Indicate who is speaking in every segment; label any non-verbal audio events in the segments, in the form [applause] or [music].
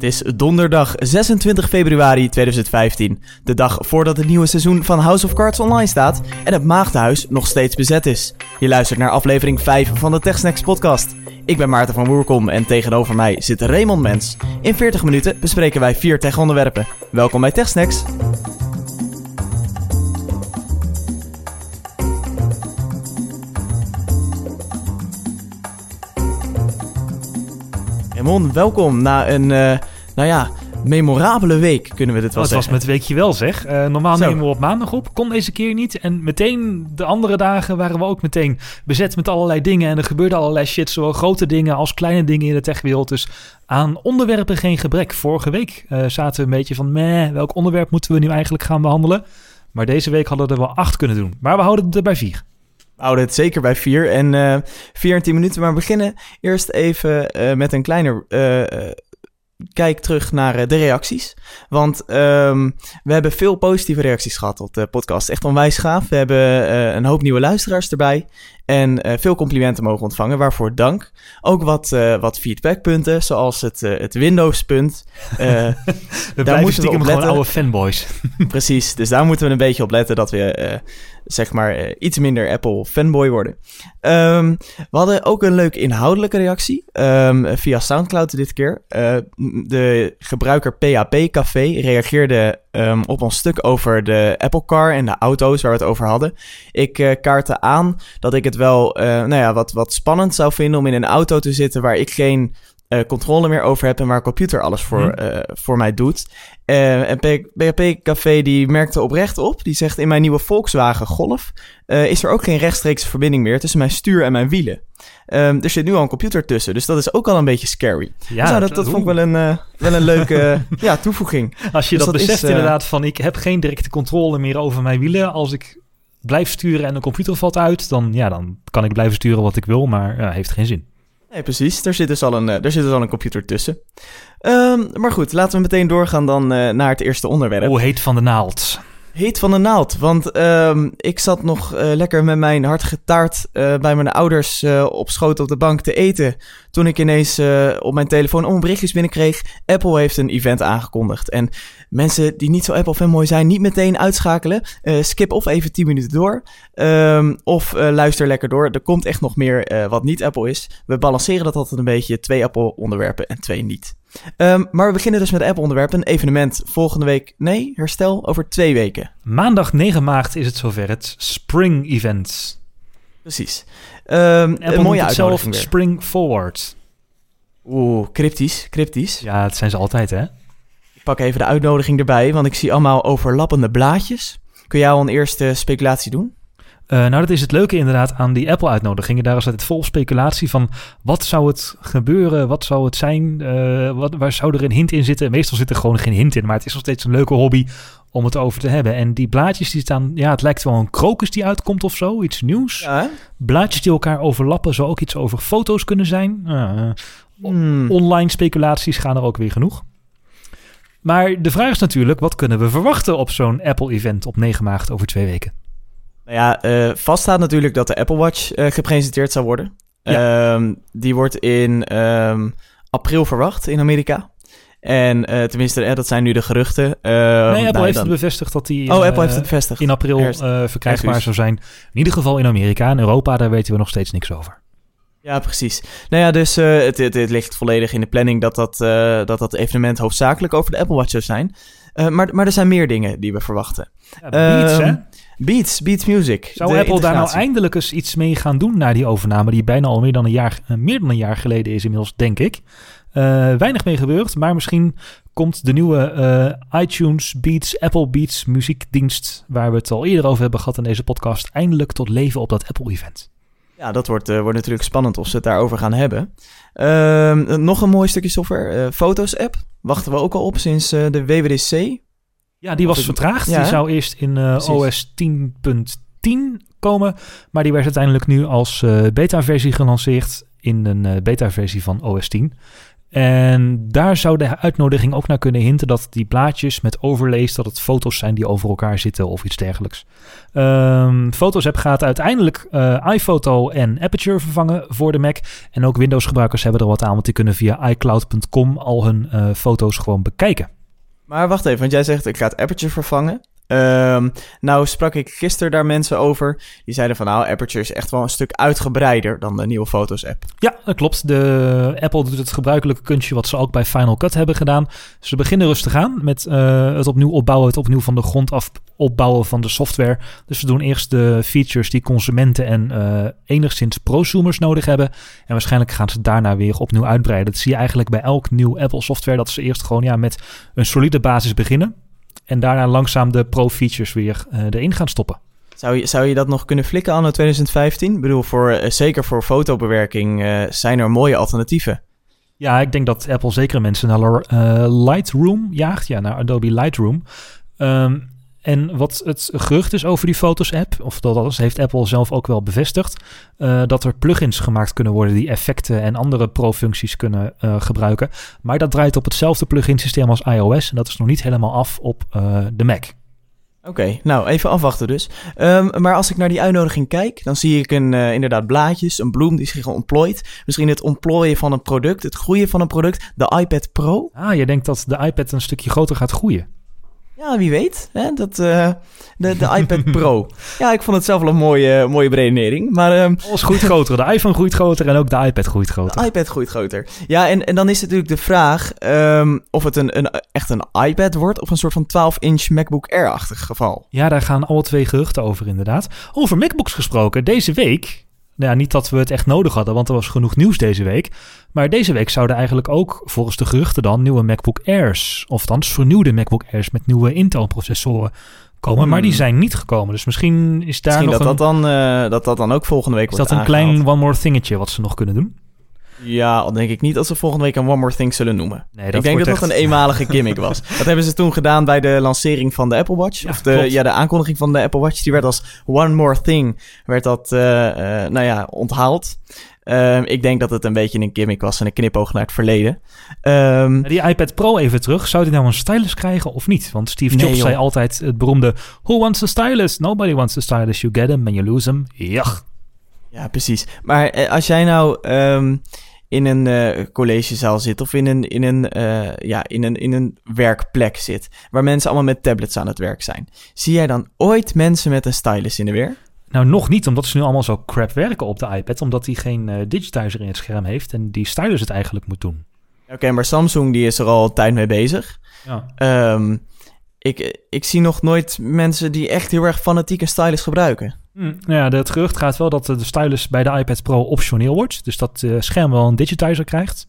Speaker 1: Het is donderdag 26 februari 2015, de dag voordat het nieuwe seizoen van House of Cards online staat en het Maagdenhuis nog steeds bezet is. Je luistert naar aflevering 5 van de TechSnacks podcast. Ik ben Maarten van Woerkom en tegenover mij zit Raymond Mens. In 40 minuten bespreken wij vier tech-onderwerpen. Welkom bij TechSnacks. Raymond, welkom na een, eh, nou ja, memorabele week, kunnen we dit wel
Speaker 2: Oh, het was
Speaker 1: zeggen.
Speaker 2: met weekje wel zeg. Eh, normaal
Speaker 1: Zo.
Speaker 2: nemen we op maandag op. Kon deze keer niet. En meteen de andere dagen waren we ook meteen bezet met allerlei dingen. En er gebeurde allerlei shit. Zowel grote dingen als kleine dingen in de techwereld. Dus aan onderwerpen geen gebrek. Vorige week eh, zaten we een beetje van... Meh, welk onderwerp moeten we nu eigenlijk gaan behandelen? Maar deze week hadden we er wel acht kunnen doen. Maar we houden het er bij vier.
Speaker 1: Houden het zeker bij vier en eh vier en tien minuten. Maar we beginnen eerst even eh, met een kleine eh, kijk terug naar de reacties. Want ehm, we hebben veel positieve reacties gehad op de podcast. Echt onwijs gaaf. We hebben een hoop nieuwe luisteraars erbij. En veel complimenten mogen ontvangen, waarvoor dank. Ook wat, wat feedbackpunten, zoals het, het Windows-punt. [laughs]
Speaker 2: We blijven
Speaker 1: moeten we op letten.
Speaker 2: oude fanboys. [laughs]
Speaker 1: Precies, dus daar moeten we een beetje op letten dat we zeg maar eh, iets minder Apple fanboy worden. Ehm, we hadden ook een leuke inhoudelijke reactie ehm, via Soundcloud dit keer. Eh, de gebruiker PHP Café reageerde ehm, op ons stuk over de Apple Car en de auto's waar we het over hadden. Ik eh kaartte aan dat ik het wel nou ja, wat, wat spannend zou vinden om in een auto te zitten waar ik geen eh, controle meer over heb en waar computer alles voor,
Speaker 2: Mhm.
Speaker 1: eh, voor mij doet. Eh, en PHP Café die merkte oprecht op. Die zegt in mijn nieuwe Volkswagen Golf is er ook geen rechtstreekse verbinding meer tussen mijn stuur en mijn wielen. Ehm, er zit nu al een computer tussen, dus dat is ook al een beetje scary.
Speaker 2: Ja,
Speaker 1: dus nou, dat, dat vond ik wel een, wel een leuke [laughs] ja, toevoeging.
Speaker 2: Als je
Speaker 1: Dus
Speaker 2: dat, beseft inderdaad van ik heb geen directe controle meer over mijn wielen. Als ik blijf sturen en de computer valt uit, dan, ja, dan kan ik blijven sturen wat ik wil, maar ja, heeft geen zin.
Speaker 1: Nee, precies. Er zit dus al een, eh, er zit dus al een computer tussen. Ehm, maar goed, laten we meteen doorgaan dan eh, naar het eerste onderwerp.
Speaker 2: Hoe heet van de naald?
Speaker 1: Heet van de naald, want ehm, ik zat nog eh, lekker met mijn hartige taart eh, bij mijn ouders eh, op schoot op de bank te eten. Toen ik ineens op mijn telefoon om berichtjes binnenkreeg. Apple heeft een event aangekondigd. En mensen die niet zo Apple fanboy zijn, niet meteen uitschakelen. Skip of even 10 minuten door. Ehm, of luister lekker door. Er komt echt nog meer wat niet Apple is. We balanceren dat altijd een beetje. Twee Apple onderwerpen en twee niet. Ehm, maar we beginnen dus met de Apple onderwerpen. Een evenement volgende week. Nee, herstel over twee weken.
Speaker 2: Maandag 9 maart is het zover, het Spring Event.
Speaker 1: Precies.
Speaker 2: Apple
Speaker 1: een mooie
Speaker 2: zelf
Speaker 1: weer.
Speaker 2: Spring Forward.
Speaker 1: Oeh, cryptisch, cryptisch.
Speaker 2: Ja, dat zijn ze altijd, hè?
Speaker 1: Ik pak even de uitnodiging erbij, want ik zie allemaal overlappende blaadjes. Kun jij al een eerste speculatie doen?
Speaker 2: Eh, nou, dat is het leuke inderdaad aan die Apple-uitnodigingen. Daar is het vol speculatie van wat zou het gebeuren, wat zou het zijn, eh, wat, waar zou er een hint in zitten. Meestal zit er gewoon geen hint in, maar het is nog steeds een leuke hobby om het over te hebben. En die blaadjes die staan, ja, het lijkt wel een krokus die uitkomt of zo, iets nieuws.
Speaker 1: Ja?
Speaker 2: Blaadjes die elkaar overlappen, zou ook iets over foto's kunnen zijn. Eh,
Speaker 1: Hmm.
Speaker 2: online speculaties gaan er ook weer genoeg. Maar de vraag is natuurlijk, wat kunnen we verwachten op zo'n Apple-event op 9 maart over twee weken?
Speaker 1: Nou ja, eh vast staat natuurlijk dat de Apple Watch eh, gepresenteerd zou worden. Ehm, die wordt in ehm, april verwacht in Amerika. En eh, tenminste, eh, dat zijn nu de geruchten. Eh,
Speaker 2: nee, Apple
Speaker 1: nou,
Speaker 2: heeft
Speaker 1: dan-
Speaker 2: het bevestigd dat die in,
Speaker 1: Oh, Apple heeft het bevestigd.
Speaker 2: in april verkrijgbaar zou zijn. In ieder geval in Amerika. En Europa, daar weten we nog steeds niks over.
Speaker 1: Ja, precies. Nou ja, dus het, het, het ligt volledig in de planning dat dat, dat dat evenement hoofdzakelijk over de Apple Watch zou zijn. Maar, maar er zijn meer dingen die we verwachten.
Speaker 2: Ja, Beats,
Speaker 1: Ehm,
Speaker 2: hè?
Speaker 1: Beats, Beats Music.
Speaker 2: Zou Apple daar nou eindelijk eens iets mee gaan doen na die overname, die bijna al meer dan een jaar, eh, meer dan een jaar geleden is inmiddels, denk ik. Eh, weinig mee gebeurd, maar misschien komt de nieuwe eh, iTunes Beats, Apple Beats muziekdienst, waar we het al eerder over hebben gehad in deze podcast, eindelijk tot leven op dat Apple-event.
Speaker 1: Ja, dat wordt, wordt natuurlijk spannend of ze het daarover gaan hebben. Ehm, nog een mooi stukje software. Foto's app. Wachten we ook al op sinds de WWDC.
Speaker 2: Ja, die was
Speaker 1: ik-
Speaker 2: vertraagd.
Speaker 1: Ja,
Speaker 2: die zou eerst in eh. OS 10.10 komen. Maar die werd uiteindelijk nu als eh, beta-versie gelanceerd in een eh, beta-versie van OS 10. En daar zou de uitnodiging ook naar kunnen hinten dat die blaadjes met overlees, dat het foto's zijn die over elkaar zitten of iets dergelijks. Um, Fotos app gaat uiteindelijk uh, iPhoto en Aperture vervangen voor de Mac. En ook Windows gebruikers hebben er wat aan, want die kunnen via iCloud.com al hun uh, foto's gewoon bekijken.
Speaker 1: Maar wacht even, want jij zegt ik ga het Aperture vervangen. Um, nou sprak ik gisteren daar mensen over. Die zeiden van nou, Aperture is echt wel een stuk uitgebreider dan de nieuwe Fotos app.
Speaker 2: Ja, dat klopt. De Apple doet het gebruikelijke kunstje wat ze ook bij Final Cut hebben gedaan. Ze beginnen rustig aan met uh, het opnieuw opbouwen, het opnieuw van de grond af opbouwen van de software. Dus ze doen eerst de features die consumenten en uh, enigszins prosumers nodig hebben. En waarschijnlijk gaan ze daarna weer opnieuw uitbreiden. Dat zie je eigenlijk bij elk nieuw Apple software. Dat ze eerst gewoon ja, met een solide basis beginnen. En daarna langzaam de pro-features weer uh, erin gaan stoppen.
Speaker 1: Zou je, zou je dat nog kunnen flikken anno 2015? Ik bedoel, voor, uh, zeker voor fotobewerking uh, zijn er mooie alternatieven.
Speaker 2: Ja, ik denk dat Apple zeker mensen naar Lightroom jaagt. Ja, naar Adobe Lightroom. Um, en wat het gerucht is over die Fotos-app, of dat alles heeft Apple zelf ook wel bevestigd, uh, dat er plugins gemaakt kunnen worden die effecten en andere pro-functies kunnen uh, gebruiken. Maar dat draait op hetzelfde plugin-systeem als iOS en dat is nog niet helemaal af op uh, de Mac.
Speaker 1: Oké, okay, nou even afwachten dus. Um, maar als ik naar die uitnodiging kijk, dan zie ik een, inderdaad blaadjes, een bloem die zich ontplooit. Misschien het ontplooien van een product, het groeien van een product, de iPad Pro.
Speaker 2: Ah, je denkt dat de iPad een stukje groter gaat groeien.
Speaker 1: Ja, wie weet. Hè? Dat, uh, de, de iPad Pro. [laughs] Ja, ik vond het zelf wel een mooie, mooie beredenering. Maar, um,
Speaker 2: Alles groeit groter. De iPhone groeit groter en ook de iPad groeit groter.
Speaker 1: De iPad groeit groter. Ja, en, en dan is natuurlijk de vraag um, of het een, een, echt een iPad wordt of een soort van 12-inch MacBook Air-achtig geval.
Speaker 2: Ja, daar gaan alle twee geruchten over inderdaad. Over MacBooks gesproken. Deze week nou ja, niet dat we het echt nodig hadden, want er was genoeg nieuws deze week. Maar deze week zouden eigenlijk ook, volgens de geruchten dan, nieuwe MacBook Airs, of althans vernieuwde MacBook Airs met nieuwe Intel-processoren komen. Maar die hmm. zijn niet gekomen. Dus misschien is daar
Speaker 1: misschien
Speaker 2: nog
Speaker 1: dat een... Dat dan, uh, dat dat dan ook volgende week
Speaker 2: is
Speaker 1: wordt
Speaker 2: Is dat een klein one more thingetje wat ze nog kunnen doen?
Speaker 1: Ja, al denk ik niet dat ze volgende week een One More Thing zullen noemen.
Speaker 2: Nee, dat
Speaker 1: ik denk dat
Speaker 2: echt...
Speaker 1: dat een eenmalige gimmick was. [laughs] dat hebben ze toen gedaan bij de lancering van de Apple Watch.
Speaker 2: Ja,
Speaker 1: of de, ja, de aankondiging van de Apple Watch. Die werd als One More Thing, werd dat, uh, uh, nou ja, onthaald. Uh, ik denk dat het een beetje een gimmick was en een knipoog naar het verleden. Um,
Speaker 2: die iPad Pro even terug. Zou die nou een stylus krijgen of niet? Want Steve Jobs nee, zei altijd het beroemde... Who wants a stylus? Nobody wants a stylus. You get him and you lose him. Ja.
Speaker 1: Ja, precies. Maar als jij nou... Um, in een uh, collegezaal zit of in een, in, een, uh, ja, in, een, in een werkplek zit, waar mensen allemaal met tablets aan het werk zijn. Zie jij dan ooit mensen met een stylus in de weer?
Speaker 2: Nou, nog niet, omdat ze nu allemaal zo crap werken op de iPad, omdat hij geen uh, digitizer in het scherm heeft en die stylus het eigenlijk moet doen.
Speaker 1: Oké, okay, maar Samsung die is er al tijd mee bezig.
Speaker 2: Ja.
Speaker 1: Um, ik, ik zie nog nooit mensen die echt heel erg fanatiek een stylus gebruiken.
Speaker 2: Hm, nou ja, het gerucht gaat wel dat de stylus bij de iPad Pro optioneel wordt. Dus dat het scherm wel een digitizer krijgt.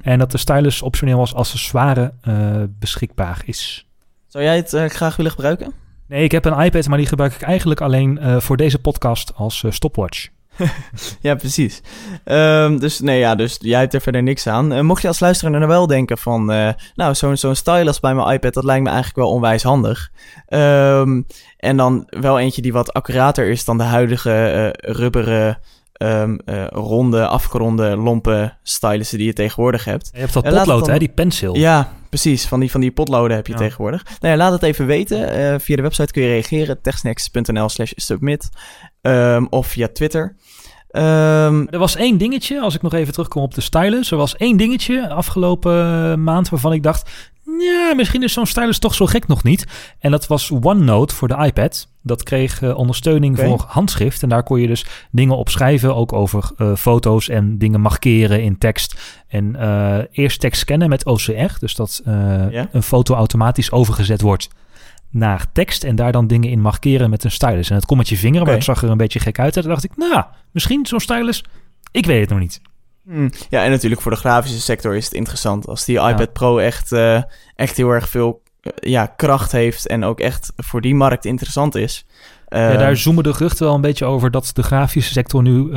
Speaker 2: En dat de stylus optioneel als accessoire uh, beschikbaar is.
Speaker 1: Zou jij het uh, graag willen gebruiken?
Speaker 2: Nee, ik heb een iPad, maar die gebruik ik eigenlijk alleen uh, voor deze podcast als stopwatch. [laughs]
Speaker 1: ja, precies. Um, dus nee, ja, dus jij hebt er verder niks aan. Uh, mocht je als luisteraar nou wel denken van, uh, nou, zo'n zo'n stylus bij mijn iPad, dat lijkt me eigenlijk wel onwijs handig. Um, en dan wel eentje die wat accurater is dan de huidige uh, rubberen, um, ronde, afgeronde, lompe stylussen die je tegenwoordig hebt.
Speaker 2: Je hebt dat potlood, dan... hè, die pencil.
Speaker 1: Ja, precies. Van die, van die potloden heb je ja. tegenwoordig. Nou ja, laat het even weten. via de website kun je reageren, techsnacks.nl slash submit. Um, of via Twitter. Um,
Speaker 2: er was één dingetje, als ik nog even terugkom op de stylus. Er was één dingetje afgelopen maand waarvan ik dacht... Ja, misschien is zo'n stylus toch zo gek nog niet. En dat was OneNote voor de iPad. Dat kreeg uh, ondersteuning okay. voor handschrift. En daar kon je dus dingen op schrijven. Ook over uh, foto's en dingen markeren in tekst. En uh, eerst tekst scannen met OCR. Dus dat yeah. een foto automatisch overgezet wordt naar tekst en daar dan dingen in markeren met een stylus. En het komt met je vinger, okay. maar het zag er een beetje gek uit. En dacht ik, nou, misschien zo'n stylus. Ik weet het nog niet.
Speaker 1: Hmm. Ja, en natuurlijk voor de grafische sector is het interessant. Als die iPad ja. Pro echt, uh, echt heel erg veel uh, ja, kracht heeft en ook echt voor die markt interessant is.
Speaker 2: Uh, ja, daar zoomen de geruchten wel een beetje over dat de grafische sector nu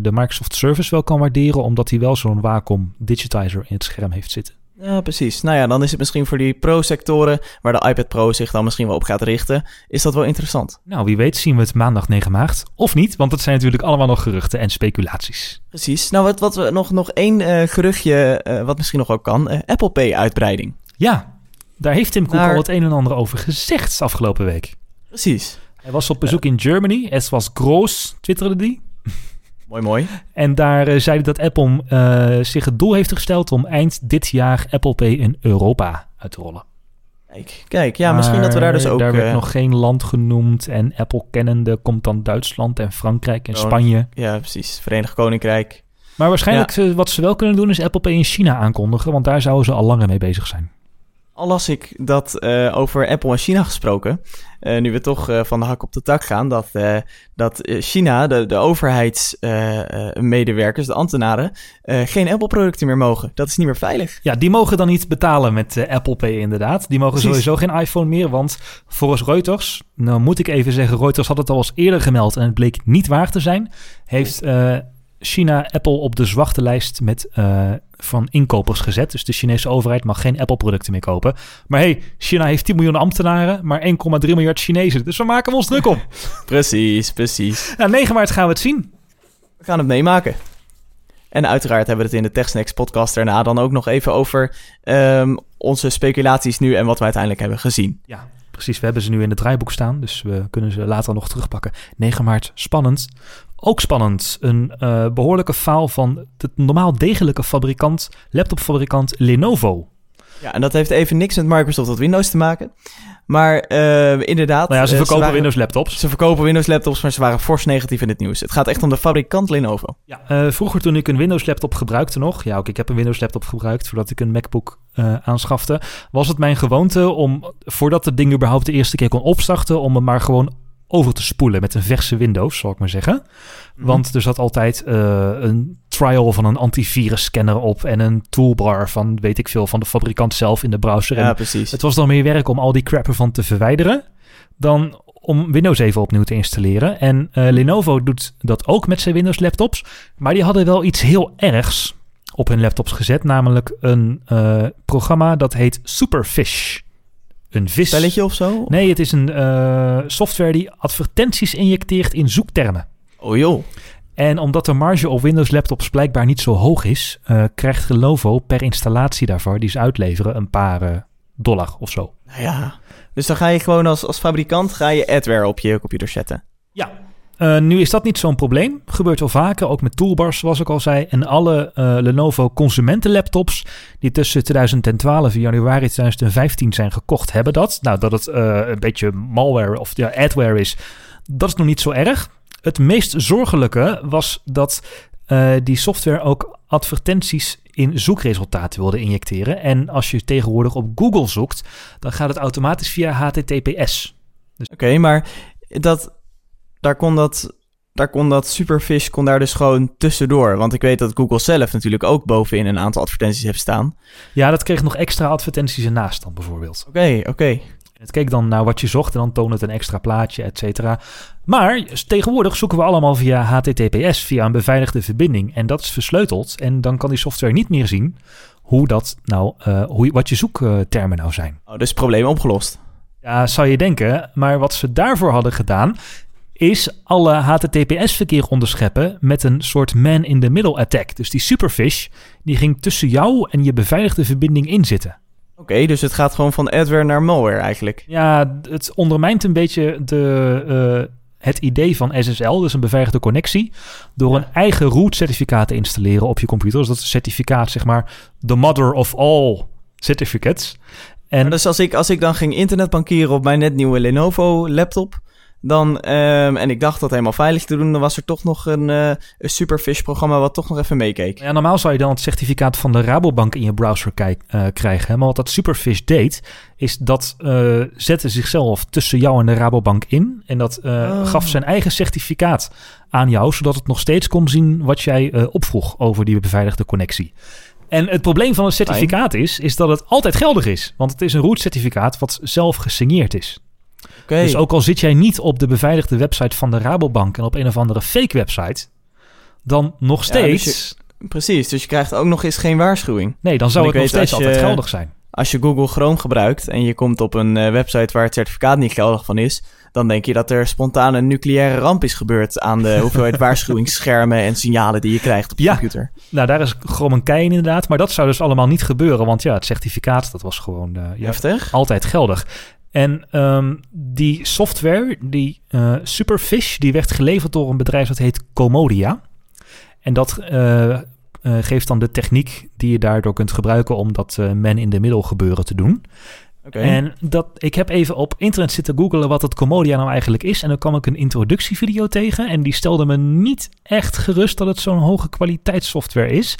Speaker 2: de Microsoft Service wel kan waarderen, omdat hij wel zo'n Wacom digitizer in het scherm heeft zitten.
Speaker 1: Ja, precies. Nou ja, dan is het misschien voor die pro-sectoren, waar de iPad Pro zich dan misschien wel op gaat richten, is dat wel interessant.
Speaker 2: Nou, wie weet zien we het maandag 9 maart. Of niet, want het zijn natuurlijk allemaal nog geruchten en speculaties.
Speaker 1: Precies. Nou, wat, wat we nog, nog één eh, geruchtje, eh, wat misschien nog ook kan, eh, Apple Pay uitbreiding.
Speaker 2: Ja, daar heeft Tim Cook
Speaker 1: Naar-
Speaker 2: al het een en ander over gezegd afgelopen week.
Speaker 1: Precies.
Speaker 2: Hij was op bezoek in Germany. Het was groot, twitterde die.
Speaker 1: Mooi, mooi.
Speaker 2: En daar eh, zei hij dat Apple eh, zich het doel heeft gesteld om eind dit jaar Apple Pay in Europa uit te rollen.
Speaker 1: Kijk, kijk ja, misschien dat we daar dus ook...
Speaker 2: Daar werd
Speaker 1: eh,
Speaker 2: nog geen land genoemd. En Apple kennende komt dan Duitsland en Frankrijk en
Speaker 1: Oh.
Speaker 2: Spanje.
Speaker 1: Ja, precies. Verenigd Koninkrijk.
Speaker 2: Maar waarschijnlijk wat ze wel kunnen doen is Apple Pay in China aankondigen. Want daar zouden ze al langer mee bezig zijn.
Speaker 1: Al las ik dat eh, over Apple en China gesproken, eh, nu we toch eh, van de hak op de tak gaan, dat, dat China, de, de overheidsmedewerkers, de ambtenaren, geen Apple-producten meer mogen. Dat is niet meer veilig.
Speaker 2: Ja, die mogen dan niet betalen met Apple Pay inderdaad. Die mogen
Speaker 1: Precies.
Speaker 2: sowieso geen iPhone meer, want volgens Reuters, nou moet ik even zeggen, Reuters had het al eens eerder gemeld en het bleek niet waar te zijn, heeft China Apple op de zwarte lijst met, van inkopers gezet. Dus de Chinese overheid mag geen Apple-producten meer kopen. Maar hey, China heeft 10 miljoen ambtenaren, maar 1,3 miljard Chinezen. Dus we maken ons druk om. [laughs]
Speaker 1: Precies, precies.
Speaker 2: nou, 9 maart gaan we het zien.
Speaker 1: We gaan het meemaken. En uiteraard hebben we het in de TechSnacks podcast daarna dan ook nog even over ehm, onze speculaties nu en wat we uiteindelijk hebben gezien.
Speaker 2: Ja, precies. We hebben ze nu in het draaiboek staan, dus we kunnen ze later nog terugpakken. 9 maart, spannend. Ook spannend, een eh, behoorlijke faal van de normaal degelijke fabrikant, laptopfabrikant Lenovo.
Speaker 1: Ja, en dat heeft even niks met Microsoft of Windows te maken. Maar eh, inderdaad.
Speaker 2: Nou ja, ze
Speaker 1: eh,
Speaker 2: verkopen
Speaker 1: waren-
Speaker 2: Windows laptops.
Speaker 1: Ze verkopen Windows laptops, maar ze waren fors negatief in het nieuws. Het gaat echt om de fabrikant Lenovo.
Speaker 2: Ja, eh, vroeger toen ik een Windows laptop gebruikte nog, ja ook ik heb een Windows laptop gebruikt voordat ik een MacBook eh, aanschafte, was het mijn gewoonte om, voordat het ding überhaupt de eerste keer kon opstarten, om hem maar gewoon over te spoelen met een verse Windows, zal ik maar zeggen. Want er zat altijd eh, een trial van een antivirus scanner op en een toolbar van, weet ik veel, van de fabrikant zelf in de browser.
Speaker 1: Ja,
Speaker 2: En
Speaker 1: precies.
Speaker 2: het was dan meer werk om al die crap ervan te verwijderen dan om Windows even opnieuw te installeren. En eh, Lenovo doet dat ook met zijn Windows laptops. Maar die hadden wel iets heel ergs op hun laptops gezet. Namelijk een eh, programma dat heet Superfish. Een vis.
Speaker 1: Spelletje of zo?
Speaker 2: Nee, het is een eh, software die advertenties injecteert in zoektermen.
Speaker 1: Oh joh.
Speaker 2: En omdat de marge op Windows laptops blijkbaar niet zo hoog is, eh, krijgt Lenovo per installatie daarvoor, die ze uitleveren, een paar eh, dollar of zo.
Speaker 1: Nou ja. Dus dan ga je gewoon als, als fabrikant ga je adware op je computer zetten.
Speaker 2: Ja. Eh, nu is dat niet zo'n probleem. Gebeurt wel vaker, ook met toolbars, zoals ik al zei. En alle eh, Lenovo consumentenlaptops die tussen 2012 en januari 2015 zijn gekocht, hebben dat. Nou, dat het eh, een beetje malware of ja, adware is, dat is nog niet zo erg. Het meest zorgelijke was dat die software ook advertenties in zoekresultaten wilde injecteren. En als je tegenwoordig op Google zoekt, dan gaat het automatisch via HTTPS.
Speaker 1: Oké, maar dat, daar, kon dat, daar kon dat Superfish kon daar dus gewoon tussendoor. Want ik weet dat Google zelf natuurlijk ook bovenin een aantal advertenties heeft staan.
Speaker 2: Ja, dat kreeg nog extra advertenties ernaast dan bijvoorbeeld.
Speaker 1: Oké, oké.
Speaker 2: Het keek dan naar wat je zocht en dan toonde het een extra plaatje, et cetera. Maar tegenwoordig zoeken we allemaal via HTTPS, via een beveiligde verbinding. En dat is versleuteld. En dan kan die software niet meer zien hoe dat nou, eh, hoe, wat je zoektermen nou zijn.
Speaker 1: Oh, dus probleem opgelost.
Speaker 2: Ja, zou je denken. Maar wat ze daarvoor hadden gedaan, is alle HTTPS-verkeer onderscheppen met een soort man-in-the-middle attack. Dus die superfish, die ging tussen jou en je beveiligde verbinding inzitten.
Speaker 1: Oké, dus het gaat gewoon van adware naar malware eigenlijk.
Speaker 2: Ja, het ondermijnt een beetje de, eh, het idee van SSL, dus een beveiligde connectie, door een eigen root certificaat te installeren op je computer. Dus dat is een certificaat, zeg maar, the mother of all certificates. En
Speaker 1: Maar dus als ik, als ik dan ging internetbankieren op mijn net nieuwe Lenovo laptop... Dan, ehm, en ik dacht dat helemaal veilig te doen... dan was er toch nog een, eh, een Superfish-programma wat toch nog even meekeek.
Speaker 2: ja, normaal zou je dan het certificaat van de Rabobank in je browser kijk, eh, krijgen. hè. Maar wat dat Superfish deed, is dat eh, zette zichzelf tussen jou en de Rabobank in. En dat eh,
Speaker 1: Oh.
Speaker 2: gaf zijn eigen certificaat aan jou, zodat het nog steeds kon zien wat jij eh, opvroeg over die beveiligde connectie. En het probleem van een certificaat is, is dat het altijd geldig is. Want het is een root certificaat wat zelf gesigneerd is. Dus ook al zit jij niet op de beveiligde website van de Rabobank en op een of andere fake website, dan nog
Speaker 1: Ja, dus
Speaker 2: steeds
Speaker 1: Precies, dus je krijgt ook nog eens geen waarschuwing.
Speaker 2: Nee, dan zou het nog
Speaker 1: weet,
Speaker 2: steeds
Speaker 1: je-
Speaker 2: altijd geldig zijn.
Speaker 1: Als je Google Chrome gebruikt en je komt op een eh, website waar het certificaat niet geldig van is, dan denk je dat er spontaan een nucleaire ramp is gebeurd aan de [laughs] hoeveelheid waarschuwingsschermen en signalen die je krijgt op je
Speaker 2: Ja.
Speaker 1: computer.
Speaker 2: Nou, daar is Chrome een kei in inderdaad. Maar dat zou dus allemaal niet gebeuren. Want ja, het certificaat, dat was gewoon ja,
Speaker 1: Heftig.
Speaker 2: altijd geldig. En ehm, die software, die eh, Superfish, die werd geleverd door een bedrijf dat heet Comodia. En dat eh, eh, geeft dan de techniek die je daardoor kunt gebruiken om dat eh, man in de middel gebeuren te doen. En dat, ik heb even op internet zitten googelen wat het Comodia nou eigenlijk is. En dan kwam ik een introductievideo tegen. En die stelde me niet echt gerust dat het zo'n hoge kwaliteitssoftware is.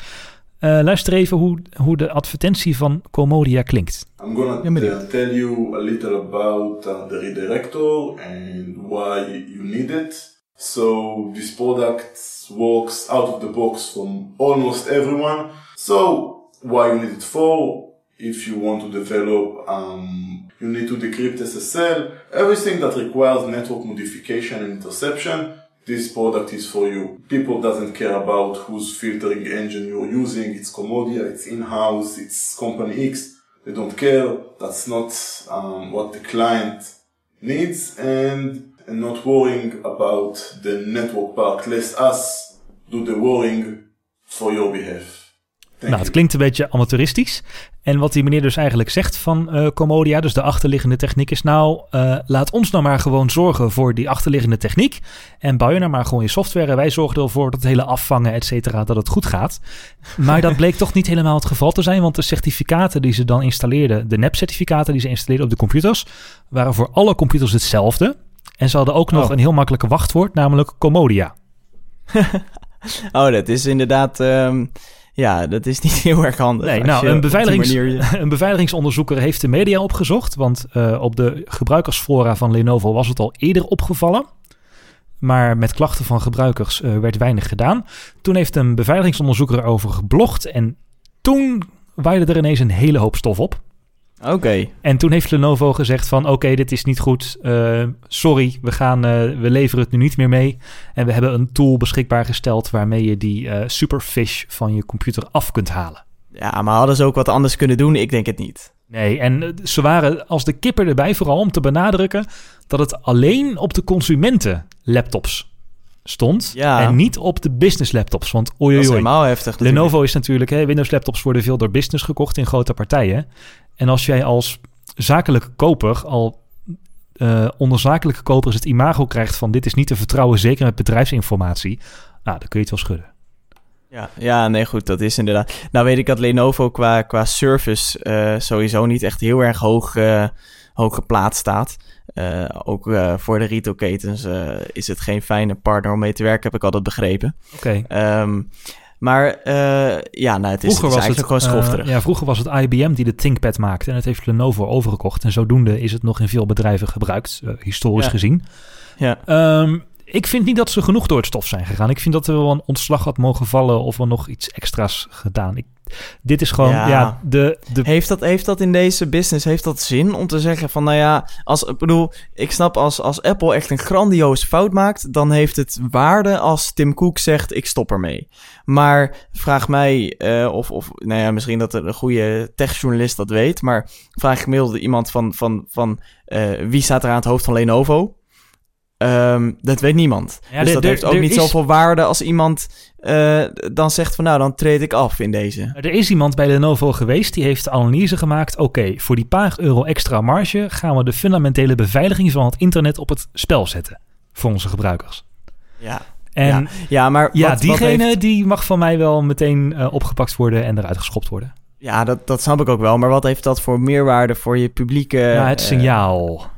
Speaker 2: Eh, luister even hoe, hoe de advertentie van Comodia klinkt.
Speaker 3: I'm gonna
Speaker 1: Ja,
Speaker 3: uh, tell you a little about uh, the redirector and why you need it. So this product works out of the box from almost everyone. So why you need it for? If you want to develop, um, you need to decrypt SSL. Everything that requires network modification and interception. This product is for you. People doesn't care about whose filtering engine you're using. It's Comodia, it's in-house, it's company X. They don't care. That's not um, what the client needs, and, and not worrying about the network part. Let us do the worrying for your behalf.
Speaker 2: Nou, het klinkt een beetje amateuristisch. En wat die meneer dus eigenlijk zegt van eh Comodia, dus de achterliggende techniek, is nou, eh, laat ons nou maar gewoon zorgen voor die achterliggende techniek. En bouw je nou maar gewoon je software. En wij zorgen ervoor dat het hele afvangen, et cetera, dat het goed gaat. [laughs] Maar dat bleek toch niet helemaal het geval te zijn, want de certificaten die ze dan installeerden, de NAP-certificaten die ze installeerden op de computers, waren voor alle computers hetzelfde. En ze hadden ook nog
Speaker 1: Oh.
Speaker 2: een heel makkelijke wachtwoord, namelijk Comodia. [laughs]
Speaker 1: Oh, dat is inderdaad... ehm, ja, dat is niet [laughs] heel erg handig.
Speaker 2: Nee, nou, een, beveiligings,
Speaker 1: manier- [laughs]
Speaker 2: een beveiligingsonderzoeker heeft de media opgezocht. Want eh, op de gebruikersfora van Lenovo was het al eerder opgevallen. Maar met klachten van gebruikers eh, werd weinig gedaan. Toen heeft een beveiligingsonderzoeker erover geblogd. En toen waaide er ineens een hele hoop stof op.
Speaker 1: Oké.
Speaker 2: En toen heeft Lenovo gezegd van oké, dit is niet goed. Eh, sorry, we, gaan, eh, we leveren het nu niet meer mee. En we hebben een tool beschikbaar gesteld waarmee je die eh, superfish van je computer af kunt halen.
Speaker 1: Ja, maar hadden ze ook wat anders kunnen doen? Ik denk het niet.
Speaker 2: Nee, en ze waren als de kipper erbij, vooral om te benadrukken dat het alleen op de consumenten laptops stond
Speaker 1: Ja.
Speaker 2: en niet op de business laptops. Want oei,
Speaker 1: Dat is helemaal heftig natuurlijk.
Speaker 2: Lenovo is natuurlijk, hè, Windows laptops worden veel door business gekocht in grote partijen. En als jij als zakelijke koper al eh onder zakelijke kopers het imago krijgt van dit is niet te vertrouwen, zeker met bedrijfsinformatie, nou, dan kun je het wel schudden.
Speaker 1: Ja, ja, nee, goed, dat is inderdaad. Nou weet ik dat Lenovo qua, qua service eh, sowieso niet echt heel erg hoog, eh, hoog geplaatst staat. Ook voor de retailketens is het geen fijne partner om mee te werken, heb ik altijd begrepen.
Speaker 2: Oké.
Speaker 1: Ehm, maar eh, ja, nou, het is, het is eigenlijk gewoon
Speaker 2: eh,
Speaker 1: schofterig.
Speaker 2: ja, vroeger was het IBM die de ThinkPad maakte en het heeft Lenovo overgekocht. En zodoende is het nog in veel bedrijven gebruikt, eh, historisch
Speaker 1: Ja.
Speaker 2: gezien.
Speaker 1: Ja.
Speaker 2: Ehm, ik vind niet dat ze genoeg door het stof zijn gegaan. Ik vind dat er wel een ontslag had mogen vallen of er nog iets extra's gedaan. Ik, dit is gewoon, ja,
Speaker 1: Ja.
Speaker 2: de, de
Speaker 1: Heeft dat, heeft dat in deze business, heeft dat zin om te zeggen van, nou ja, als, ik bedoel, ik snap als, als Apple echt een grandioze fout maakt, dan heeft het waarde als Tim Cook zegt, ik stop ermee. Maar vraag mij, eh, of, of, nou ja, misschien dat een goede techjournalist dat weet, maar vraag gemiddeld iemand van, van, van eh, wie staat er aan het hoofd van Lenovo? Ehm, dat weet niemand.
Speaker 2: Ja,
Speaker 1: dus dat heeft ook niet
Speaker 2: is-
Speaker 1: zoveel waarde als iemand eh, dan zegt van, nou, dan treed ik af in deze.
Speaker 2: Er is iemand bij Lenovo geweest die heeft de analyse gemaakt. Oké, voor die paar euro extra marge gaan we de fundamentele beveiliging van het internet op het spel zetten. Voor onze gebruikers.
Speaker 1: Ja,
Speaker 2: En
Speaker 1: ja, ja maar
Speaker 2: ja,
Speaker 1: wat- wat
Speaker 2: diegene
Speaker 1: heeft-
Speaker 2: die mag van mij wel meteen eh, opgepakt worden en eruit geschopt worden.
Speaker 1: Ja, dat, dat snap ik ook wel. Maar wat heeft dat voor meerwaarde voor je publieke...
Speaker 2: ja, het
Speaker 1: eh,
Speaker 2: signaal.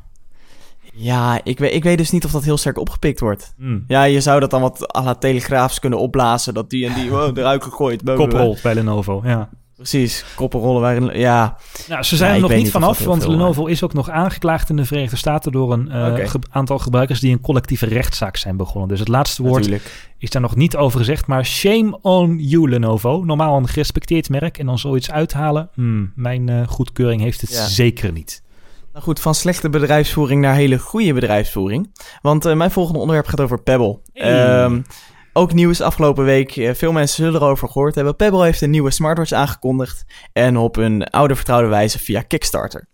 Speaker 1: Ja, ik weet, ik weet dus niet of dat heel sterk opgepikt wordt.
Speaker 2: Hmm.
Speaker 1: Ja, je zou dat dan wat à la telegraafs kunnen opblazen. Dat die en die oh, eruit gegooid.
Speaker 2: Koprolt bij Lenovo, ja.
Speaker 1: Precies, koppenrollen waarin... Ja,
Speaker 2: Nou, ze zijn
Speaker 1: Ja,
Speaker 2: er nog niet vanaf, want
Speaker 1: veel,
Speaker 2: Lenovo is ook nog aangeklaagd in de Verenigde Staten door een eh, ge- aantal gebruikers die een collectieve rechtszaak zijn begonnen. Dus het laatste woord
Speaker 1: natuurlijk.
Speaker 2: is daar nog niet over gezegd, maar shame on you Lenovo. Normaal een gerespecteerd merk en dan zoiets uithalen, hmm, mijn eh, goedkeuring heeft het
Speaker 1: Ja.
Speaker 2: zeker niet.
Speaker 1: Nou goed, van slechte bedrijfsvoering naar hele goede bedrijfsvoering. Want eh, mijn volgende onderwerp gaat over Pebble.
Speaker 2: Hey.
Speaker 1: Ehm, ook nieuws afgelopen week. Eh, veel mensen zullen erover gehoord hebben. Pebble heeft een nieuwe smartwatch aangekondigd. En op een oude vertrouwde wijze via Kickstarter.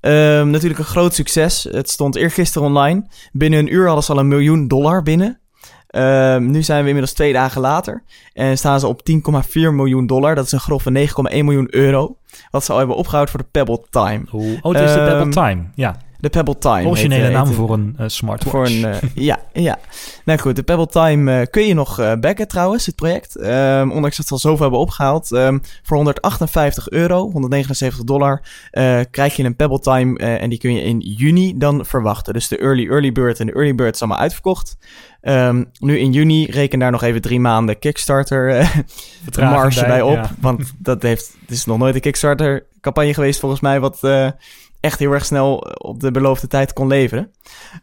Speaker 1: Ehm, natuurlijk een groot succes. Het stond eergisteren online. Binnen een uur hadden ze al een miljoen dollar binnen. Ehm, nu zijn we inmiddels twee dagen later. En staan ze op 10,4 miljoen dollar. Dat is een grove 9,1 miljoen euro. Wat ze al hebben opgehouden voor de Pebble Time.
Speaker 2: Oh, het is de Pebble
Speaker 1: Ehm,
Speaker 2: Time. Ja,
Speaker 1: De Pebble Time.
Speaker 2: originele
Speaker 1: eh,
Speaker 2: naam
Speaker 1: heet-
Speaker 2: voor een eh, smartwatch.
Speaker 1: voor een, eh, ja, ja. Nou goed, de Pebble Time kun je nog backen trouwens, het project. Ehm, ondanks dat ze al zoveel hebben opgehaald. Ehm, voor 158 euro, 179 dollar, krijg je een Pebble Time. en die kun je in juni dan verwachten. Dus de Early Early Bird en de Early Bird is allemaal uitverkocht. Ehm, nu in juni, reken daar nog even drie maanden Kickstarter marge bij, op.
Speaker 2: ja.
Speaker 1: Want dat heeft, het is nog nooit een Kickstarter campagne geweest volgens mij, wat echt heel erg snel op de beloofde tijd kon leveren.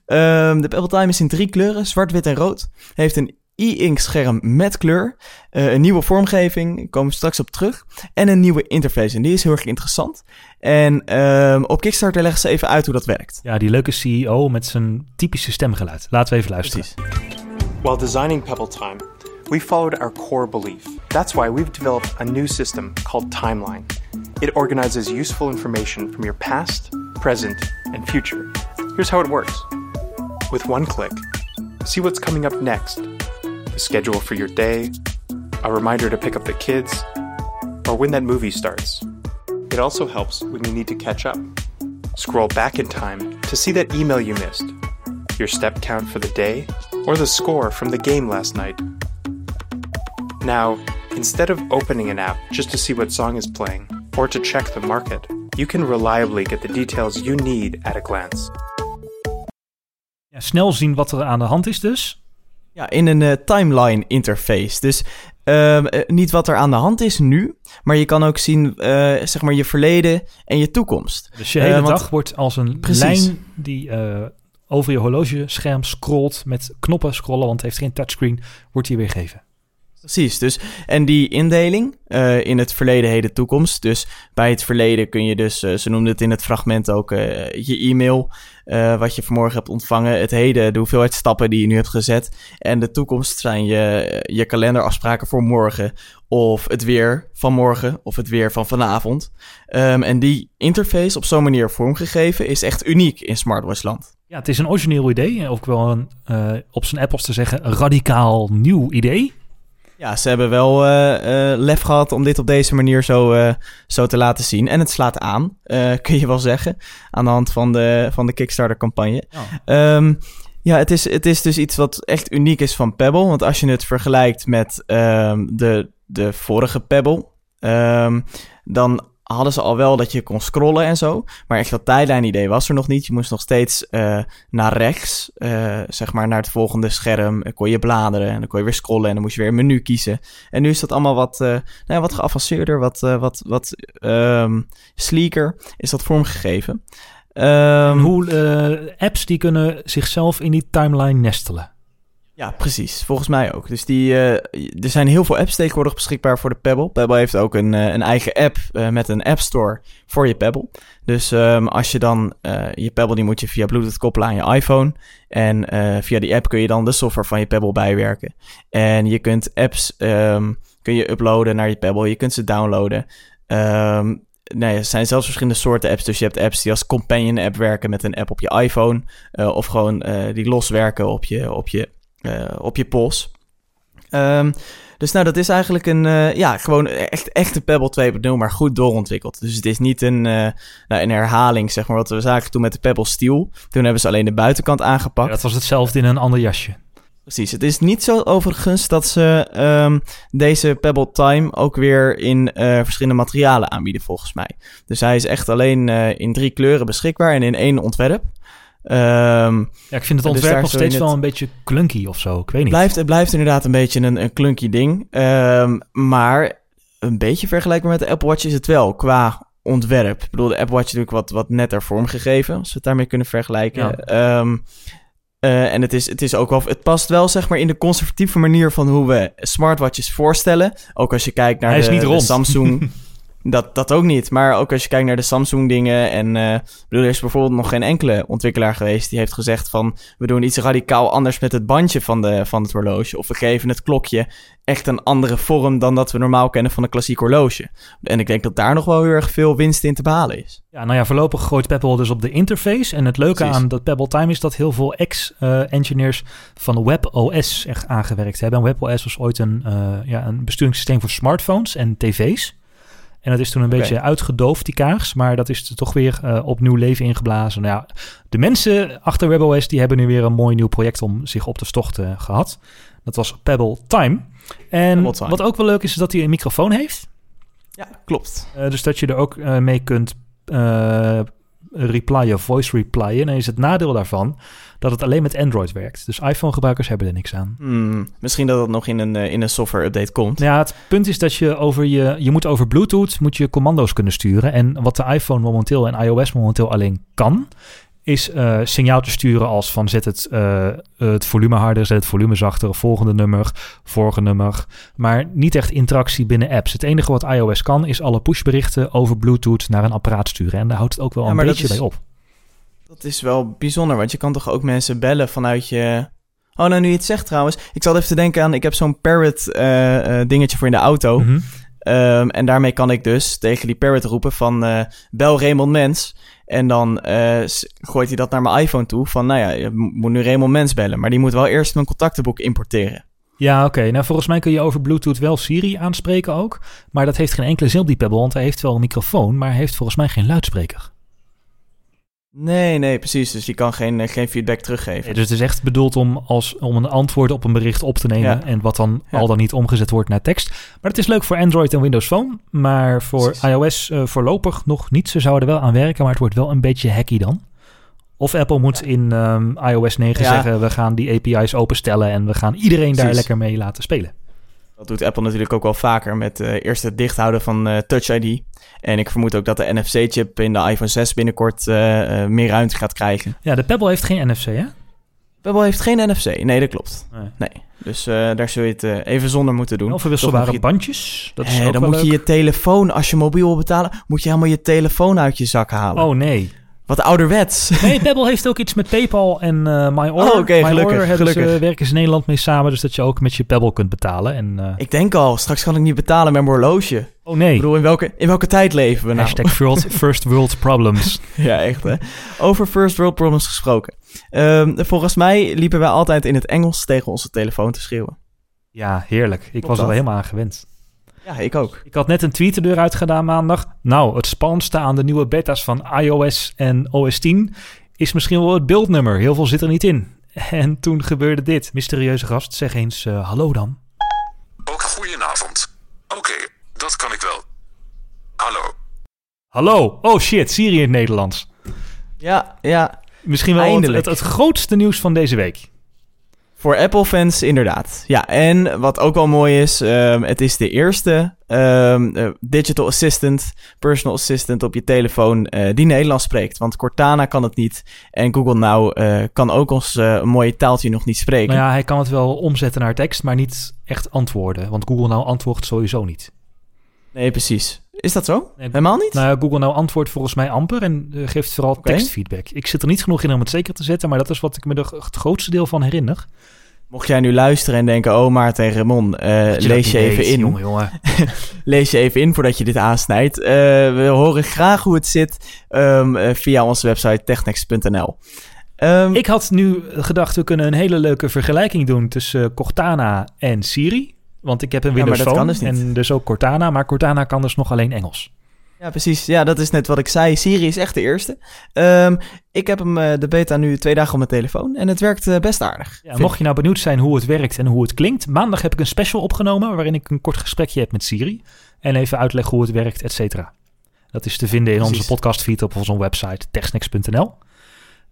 Speaker 1: Ehm, de Pebble Time is in drie kleuren, zwart, wit en rood. Heeft een e-ink scherm met kleur, eh, een nieuwe vormgeving, daar komen we straks op terug, en een nieuwe interface. En die is heel erg interessant. En ehm, op Kickstarter leggen ze even uit hoe dat werkt.
Speaker 2: Ja, die leuke CEO met zijn typische stemgeluid. Laten we even luisteren.
Speaker 1: Precies.
Speaker 4: While designing Pebble Time, we followed our core belief. That's why we've developed a new system called Timeline. It organizes useful information from your past, present, and future. Here's how it works with one click, see what's coming up next, the schedule for your day, a reminder to pick up the kids, or when that movie starts. It also helps when you need to catch up. Scroll back in time to see that email you missed, your step count for the day, or the score from the game last night. Now, instead of opening an app just to see what song is playing or to check the market, you can reliably get the details you need at a glance.
Speaker 2: Ja, snel zien wat er aan de hand is dus.
Speaker 1: Ja, in een eh, timeline interface. Dus ehm, eh, niet wat er aan de hand is nu, maar je kan ook zien, eh, zeg maar, je verleden en je toekomst.
Speaker 2: Dus je hele
Speaker 1: want-
Speaker 2: dag wordt als een
Speaker 1: Precies.
Speaker 2: lijn die eh, over je horlogescherm scrolt met knoppen scrollen, want het heeft geen touchscreen, wordt hier weergegeven.
Speaker 1: Precies, dus en die indeling eh, in het verleden, heden, toekomst. Dus bij het verleden kun je dus, eh, ze noemden het in het fragment ook, eh, je e-mail, wat je vanmorgen hebt ontvangen. Het heden, de hoeveelheid stappen die je nu hebt gezet. En de toekomst zijn je, je kalenderafspraken voor morgen. Of het weer van morgen, of het weer van vanavond. Ehm, en die interface op zo'n manier vormgegeven is echt uniek in Smartwatchland.
Speaker 2: Ja, het is een origineel idee, ook wel een, op zijn Apples te zeggen, radicaal nieuw idee.
Speaker 1: Ja, ze hebben wel eh, eh, lef gehad om dit op deze manier zo, eh, zo te laten zien. En het slaat aan, [laughs] kun je wel zeggen, aan de hand van de, van de Kickstarter-campagne.
Speaker 2: Ja.
Speaker 1: Ehm, ja, het is, het is dus iets wat echt uniek is van Pebble. Want als je het vergelijkt met ehm, de, de vorige Pebble, ehm, dan hadden ze al wel dat je kon scrollen en zo. Maar echt dat tijdlijn-idee was er nog niet. Je moest nog steeds eh, naar rechts, eh, zeg maar naar het volgende scherm. Dan kon je bladeren en dan kon je weer scrollen en dan moest je weer een menu kiezen. En nu is dat allemaal wat, eh, nou ja, wat geavanceerder, wat, wat, wat ehm, sleeker is dat vormgegeven. Ehm,
Speaker 2: hoe apps die kunnen zichzelf in die timeline nestelen.
Speaker 1: Ja, precies. Volgens mij ook. Dus die, eh, er zijn heel veel apps tegenwoordig beschikbaar voor de Pebble. Pebble heeft ook een, eh, een eigen app eh, met een app store voor je Pebble. Dus ehm, als je dan je Pebble, die moet je via Bluetooth koppelen aan je iPhone. En via die app kun je dan de software van je Pebble bijwerken. En je kunt apps ehm, kun je uploaden naar je Pebble. Je kunt ze downloaden. Nee, er zijn zelfs verschillende soorten apps. Dus je hebt apps die als companion app werken met een app op je iPhone. of gewoon die loswerken op je, op je op je pols. Ehm, dus nou, dat is eigenlijk een, eh, ja, gewoon echt, echt een Pebble 2.0, maar goed doorontwikkeld. Dus het is niet een, eh, nou, een herhaling, zeg maar, wat we zagen toen met de Pebble Steel. Toen hebben ze alleen de buitenkant
Speaker 2: Ja,
Speaker 1: aangepakt.
Speaker 2: dat was hetzelfde in een ander jasje.
Speaker 1: Precies, het is niet zo overigens dat ze ehm, deze Pebble Time ook weer in eh, verschillende materialen aanbieden, volgens mij. Dus hij is echt alleen eh, in drie kleuren beschikbaar en in één ontwerp. Ehm,
Speaker 2: Ja, ik vind het
Speaker 1: Dus
Speaker 2: ontwerp nog steeds wel een beetje clunky of zo. Ik weet niet.
Speaker 1: Blijft, het blijft inderdaad een beetje een, een clunky ding. Ehm, maar een beetje vergelijkbaar met de Apple Watch is het wel, qua ontwerp. Ik bedoel, de Apple Watch is natuurlijk wat, wat netter vormgegeven, als we het daarmee kunnen vergelijken.
Speaker 2: Ja.
Speaker 1: Ehm, eh, en het is, het is ook wel, het past wel zeg maar in de conservatieve manier van hoe we smartwatches voorstellen. Ook als je kijkt naar
Speaker 2: Hij is
Speaker 1: de. Samsung. [laughs] Dat, dat ook niet. Maar ook als je kijkt naar de Samsung dingen. En ik bedoel, er is bijvoorbeeld nog geen enkele ontwikkelaar geweest die heeft gezegd van we doen iets radicaal anders met het bandje van, de, van het horloge. Of we geven het klokje echt een andere vorm dan dat we normaal kennen van een klassiek horloge. En ik denk dat daar nog wel heel erg veel winst in te behalen is.
Speaker 2: Ja, nou ja, voorlopig gooit Pebble dus op de interface. En het leuke
Speaker 1: Precies.
Speaker 2: aan dat Pebble Time is dat heel veel ex-engineers van WebOS echt aangewerkt hebben. En WebOS was ooit een, eh, ja, een besturingssysteem voor smartphones en tv's. En dat is toen een beetje uitgedoofd, die kaars. Maar dat is toch weer eh, opnieuw leven ingeblazen. Nou ja, de mensen achter WebOS die hebben nu weer een mooi nieuw project om zich op te stochten gehad. Dat was Pebble Time. En
Speaker 1: Pebble Time.
Speaker 2: wat ook wel leuk is, is dat hij een microfoon heeft.
Speaker 1: Ja, klopt.
Speaker 2: Eh, dus dat je er ook eh, mee kunt eh replyen, voice replyen. En is het nadeel daarvan dat het alleen met Android werkt. Dus iPhone-gebruikers hebben er niks aan.
Speaker 1: Hmm, misschien dat het nog in een, eh, in een software update komt.
Speaker 2: Nou ja, het punt is dat je over je, je moet over Bluetooth moet je commando's kunnen sturen. En wat de iPhone momenteel en iOS momenteel alleen kan, is eh, signaal te sturen als van zet het, eh, het volume harder, zet het volume zachter, volgende nummer, vorige nummer. Maar niet echt interactie binnen apps. Het enige wat iOS kan is alle pushberichten over Bluetooth naar een apparaat sturen. En daar houdt het ook wel
Speaker 1: Ja,
Speaker 2: een
Speaker 1: dat
Speaker 2: beetje
Speaker 1: is-
Speaker 2: bij op.
Speaker 1: Dat is wel bijzonder, want je kan toch ook mensen bellen vanuit je... Oh, nou nu je het zegt trouwens. Ik zat even te denken aan, ik heb zo'n Parrot eh, eh, dingetje voor in de auto.
Speaker 2: Mhm.
Speaker 1: Ehm, en daarmee kan ik dus tegen die Parrot roepen van eh, bel Raymond Mens. En dan gooit hij dat naar mijn iPhone toe van nou ja, je mo- moet nu Raymond Mens bellen. Maar die moet wel eerst mijn contactenboek importeren.
Speaker 2: Ja, oké. Nou, volgens mij kun je over Bluetooth wel Siri aanspreken ook. Maar dat heeft geen enkele zin op die Pebble, want hij heeft wel een microfoon, maar hij heeft volgens mij geen luidspreker.
Speaker 1: Nee, nee, precies. Dus die kan geen, eh, geen feedback teruggeven.
Speaker 2: Nee, dus het is echt bedoeld om, als, om een antwoord op een bericht op te nemen.
Speaker 1: Ja.
Speaker 2: En wat dan
Speaker 1: Ja.
Speaker 2: al dan niet omgezet wordt naar tekst. Maar het is leuk voor Android en Windows Phone. Maar voor
Speaker 1: Precies.
Speaker 2: iOS eh, voorlopig nog niet. Ze zouden er wel aan werken, maar het wordt wel een beetje hacky dan. Of Apple moet in ehm, iOS 9
Speaker 1: Ja.
Speaker 2: zeggen: we gaan die API's openstellen en we gaan iedereen daar lekker mee laten spelen.
Speaker 1: Dat doet Apple natuurlijk ook wel vaker met eh, eerst het dichthouden van eh, Touch ID. En ik vermoed ook dat de NFC-chip in de iPhone 6 binnenkort eh, meer ruimte gaat krijgen.
Speaker 2: Ja, de Pebble heeft geen NFC, hè?
Speaker 1: Pebble heeft geen NFC. Nee, dat klopt.
Speaker 2: Nee.
Speaker 1: Nee. Dus daar zul je het even zonder moeten doen. Nog je-
Speaker 2: bandjes. Dat is ook
Speaker 1: dan moet je je telefoon, als je mobiel wil betalen, moet je helemaal je telefoon uit je zak halen.
Speaker 2: Oh nee.
Speaker 1: Wat ouderwets. [laughs]
Speaker 2: Nee, Pebble heeft ook iets met PayPal en eh MyOr.
Speaker 1: Oh, oké,
Speaker 2: MyOr
Speaker 1: gelukkig,
Speaker 2: hebben ze-
Speaker 1: gelukkig.
Speaker 2: werken ze in Nederland mee samen, dus dat je ook met je Pebble kunt betalen. En, eh,
Speaker 1: ik denk al, straks kan ik niet betalen met mijn horloge.
Speaker 2: oh nee.
Speaker 1: Ik bedoel, in welke, in welke tijd leven we nou?
Speaker 2: Hashtag world, [laughs] first world problems. [laughs]
Speaker 1: Ja, echt hè. Over first world problems gesproken. Ehm, volgens mij liepen wij altijd in het Engels tegen onze telefoon te schreeuwen.
Speaker 2: Ja, heerlijk. Ik was
Speaker 1: dat?
Speaker 2: er helemaal aan gewend.
Speaker 1: Ja, ik ook.
Speaker 2: Ik had net een tweet de deur uitgedaan maandag. Nou, het spannendste aan de nieuwe beta's van iOS en OS 10 is misschien wel het beeldnummer. Heel veel zit er niet in. [laughs] En toen gebeurde dit. Mysterieuze gast, zeg eens eh, hallo dan.
Speaker 5: Ook goedenavond. Oké, dat kan ik wel. Hallo.
Speaker 2: Hallo. Oh shit, Siri in het Nederlands.
Speaker 1: Ja, ja.
Speaker 2: Misschien wel het,
Speaker 1: Eindelijk.
Speaker 2: het, het grootste nieuws van deze week.
Speaker 1: Voor Apple-fans inderdaad. Ja, en wat ook wel mooi is, ehm, het is de eerste ehm, eh, digital assistant, personal assistant op je telefoon eh, die Nederlands spreekt. Want Cortana kan het niet en Google Now eh, kan ook ons mooie taaltje nog niet spreken.
Speaker 2: Nou ja, hij kan het wel omzetten naar tekst, maar niet echt antwoorden. Want Google nou antwoordt sowieso niet.
Speaker 1: Nee, precies. Is dat zo?
Speaker 2: Nee,
Speaker 1: Helemaal niet?
Speaker 2: Nou Google nou antwoordt volgens mij amper en eh, geeft vooral tekstfeedback. Ik zit er niet genoeg in om het zeker te zetten, maar dat is wat ik me er het grootste deel van herinner.
Speaker 1: Mocht jij nu luisteren en denken, oh Maarten en Ramon, eh, lees je even
Speaker 2: weet,
Speaker 1: in.
Speaker 2: Jongen, jongen. [laughs]
Speaker 1: Lees je even in voordat je dit aansnijdt. Eh, we horen graag hoe het zit ehm, eh, via onze website technex.nl. Ehm,
Speaker 2: Ik had nu gedacht, we kunnen een hele leuke vergelijking doen tussen Cortana en Siri. Want ik heb een
Speaker 1: Ja,
Speaker 2: Windows
Speaker 1: dat
Speaker 2: Phone
Speaker 1: dus
Speaker 2: en dus ook Cortana. Maar Cortana kan dus nog alleen Engels.
Speaker 1: Ja, precies. Ja, dat is net wat ik zei. Siri is echt de eerste. Ehm, ik heb hem, eh, de beta, nu twee dagen op mijn telefoon. En het werkt eh, best aardig.
Speaker 2: Ja, mocht je nou benieuwd zijn hoe het werkt en hoe het klinkt. Maandag heb ik een special opgenomen waarin ik een kort gesprekje heb met Siri. En even uitleg hoe het werkt, et cetera. Dat is te vinden in
Speaker 1: Precies.
Speaker 2: onze podcastfeed op onze website techsnacks.nl.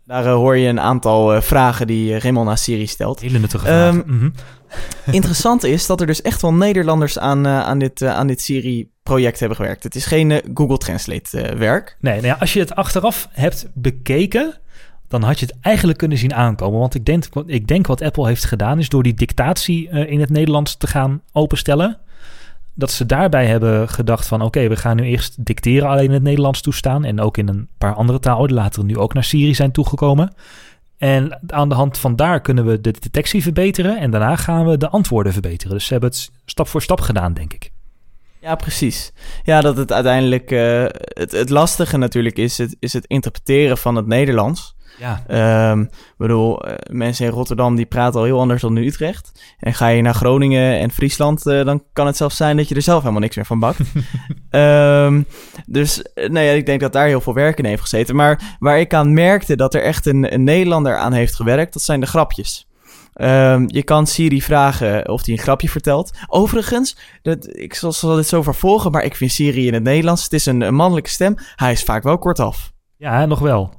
Speaker 1: Daar eh, hoor je een aantal eh, vragen die uh, Raymond aan Siri stelt.
Speaker 2: Hele nuttige vragen. Mhm. [laughs]
Speaker 1: Interessant is dat er dus echt wel Nederlanders aan, eh, aan dit, eh, aan dit Siri-project hebben gewerkt. Het is geen eh, Google Translate eh, werk.
Speaker 2: Nee, nou ja, als je het achteraf hebt bekeken, dan had je het eigenlijk kunnen zien aankomen. Want ik denk, ik denk wat Apple heeft gedaan, is door die dictatie eh, in het Nederlands te gaan openstellen. Dat ze daarbij hebben gedacht van... oké, we gaan nu eerst dicteren alleen in het Nederlands toestaan... en ook in een paar andere talen later nu ook naar Syrië zijn toegekomen. En aan de hand van daar kunnen we de detectie verbeteren... en daarna gaan we de antwoorden verbeteren. Dus ze hebben het stap voor stap gedaan, denk ik.
Speaker 1: Ja, precies. Ja, dat het uiteindelijk... eh, het, het lastige natuurlijk is het, is het interpreteren van het Nederlands.
Speaker 2: Ja,
Speaker 1: ik bedoel, eh, mensen in Rotterdam die praten al heel anders dan in Utrecht. En ga je naar Groningen en Friesland, eh, dan kan het zelfs zijn dat je er zelf helemaal niks meer van bakt. [laughs] Ehm, dus eh, nou ja, ik denk dat daar heel veel werk in heeft gezeten. Maar waar ik aan merkte dat er echt een, een Nederlander aan heeft gewerkt, dat zijn de grapjes. Ehm, je kan Siri vragen of hij een grapje vertelt. Overigens, dat, ik zal, zal dit zo vervolgen, maar ik vind Siri in het Nederlands, het is een, een mannelijke stem. Hij is vaak wel kortaf.
Speaker 2: ja nog wel.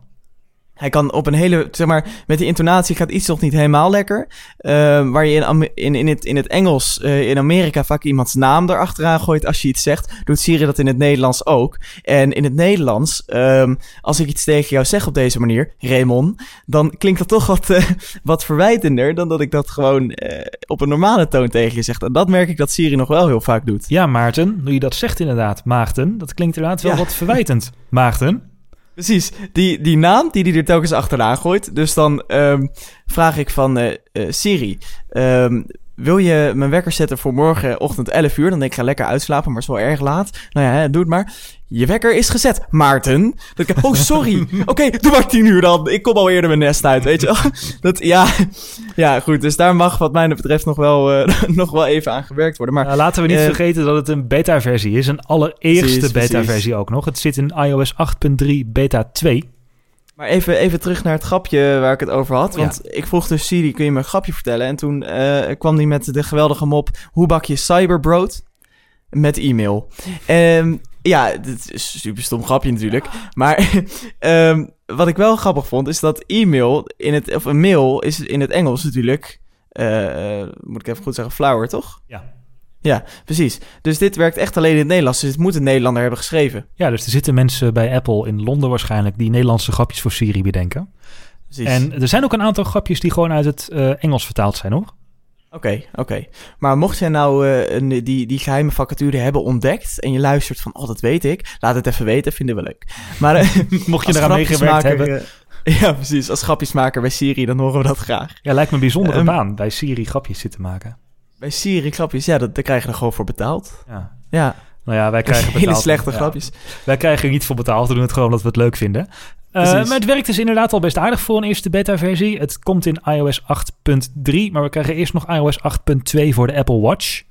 Speaker 1: Hij kan op een hele, zeg maar, met die intonatie gaat iets nog niet helemaal lekker. Ehm, waar je in, in, in, het, in het Engels, eh, in Amerika, vaak iemands naam erachteraan gooit als je iets zegt. Doet Siri dat in het Nederlands ook. En in het Nederlands, ehm, als ik iets tegen jou zeg op deze manier, Raymond, dan klinkt dat toch wat, eh, wat verwijtender dan dat ik dat gewoon eh, op een normale toon tegen je zeg. En dat merk ik dat Siri nog wel heel vaak doet.
Speaker 2: Ja, Maarten, nu je dat zegt inderdaad, Maarten... dat klinkt inderdaad wel
Speaker 1: Ja.
Speaker 2: wat verwijtend. Maarten?
Speaker 1: Precies, die, die naam die hij er telkens achteraan gooit. Dus dan ehm, vraag ik van eh, Siri, ehm, wil je mijn wekker zetten voor morgenochtend 11 uur? Dan denk ik, ga lekker uitslapen, maar het is wel erg laat. Nou ja, hè, doe het maar. Je wekker is gezet, Maarten. Denk ik, oh sorry. [laughs] Oké, doe maar 10 uur dan. Ik kom al eerder mijn nest uit, weet je wel. [laughs] Dat, ja, ja, goed. Dus daar mag wat mij betreft nog wel, eh, [laughs] nog wel even aan gewerkt worden. Maar
Speaker 2: Nou, laten we niet
Speaker 1: eh,
Speaker 2: vergeten dat het een beta-versie is. Een allereerste beta-versie ook nog. Het zit in iOS 8.3 beta 2.
Speaker 1: Maar even, even terug naar het grapje waar ik het over had.
Speaker 2: Oh, ja.
Speaker 1: Want ik vroeg dus Siri, kun je me een grapje vertellen? En toen eh, kwam die met de geweldige mop, hoe bak je cyberbrood? Met e-mail. Ehm, ja, dit is een super stom grapje natuurlijk. Maar [laughs] ehm, wat ik wel grappig vond, is dat e-mail in het, of een mail is in het Engels natuurlijk, eh, eh, moet ik even goed zeggen, flower, toch?
Speaker 2: Ja.
Speaker 1: Ja, precies. Dus dit werkt echt alleen in het Nederlands. Dus het moet een Nederlander hebben geschreven.
Speaker 2: Ja, dus er zitten mensen bij Apple in Londen waarschijnlijk... die Nederlandse grapjes voor Siri bedenken.
Speaker 1: Precies.
Speaker 2: En er zijn ook een aantal grapjes die gewoon uit het eh, Engels vertaald zijn, hoor.
Speaker 1: Oké, oké. Maar mocht jij nou eh, een, die, die geheime vacature hebben ontdekt en je luistert van, oh, dat weet ik, laat het even weten, vinden we leuk. Maar eh, [laughs]
Speaker 2: Mocht je eraan meegewerkt hebben... [laughs]
Speaker 1: ja, precies. Als grapjesmaker bij Siri, dan horen we dat graag.
Speaker 2: Ja, lijkt me een bijzondere
Speaker 1: Ehm,
Speaker 2: baan, bij Siri grapjes zitten maken.
Speaker 1: Bij Siri grapjes, ja, dat, daar krijg je er gewoon voor betaald.
Speaker 2: Ja.
Speaker 1: Ja,
Speaker 2: Nou ja, wij [laughs] krijgen betaald.
Speaker 1: hele slechte
Speaker 2: Ja.
Speaker 1: grapjes.
Speaker 2: Wij krijgen er niet voor betaald, we doen het gewoon omdat we het leuk vinden. Eh, maar het werkt dus inderdaad al best aardig voor een eerste beta-versie. Het komt in iOS 8.3, maar we krijgen eerst nog iOS 8.2 voor de Apple Watch.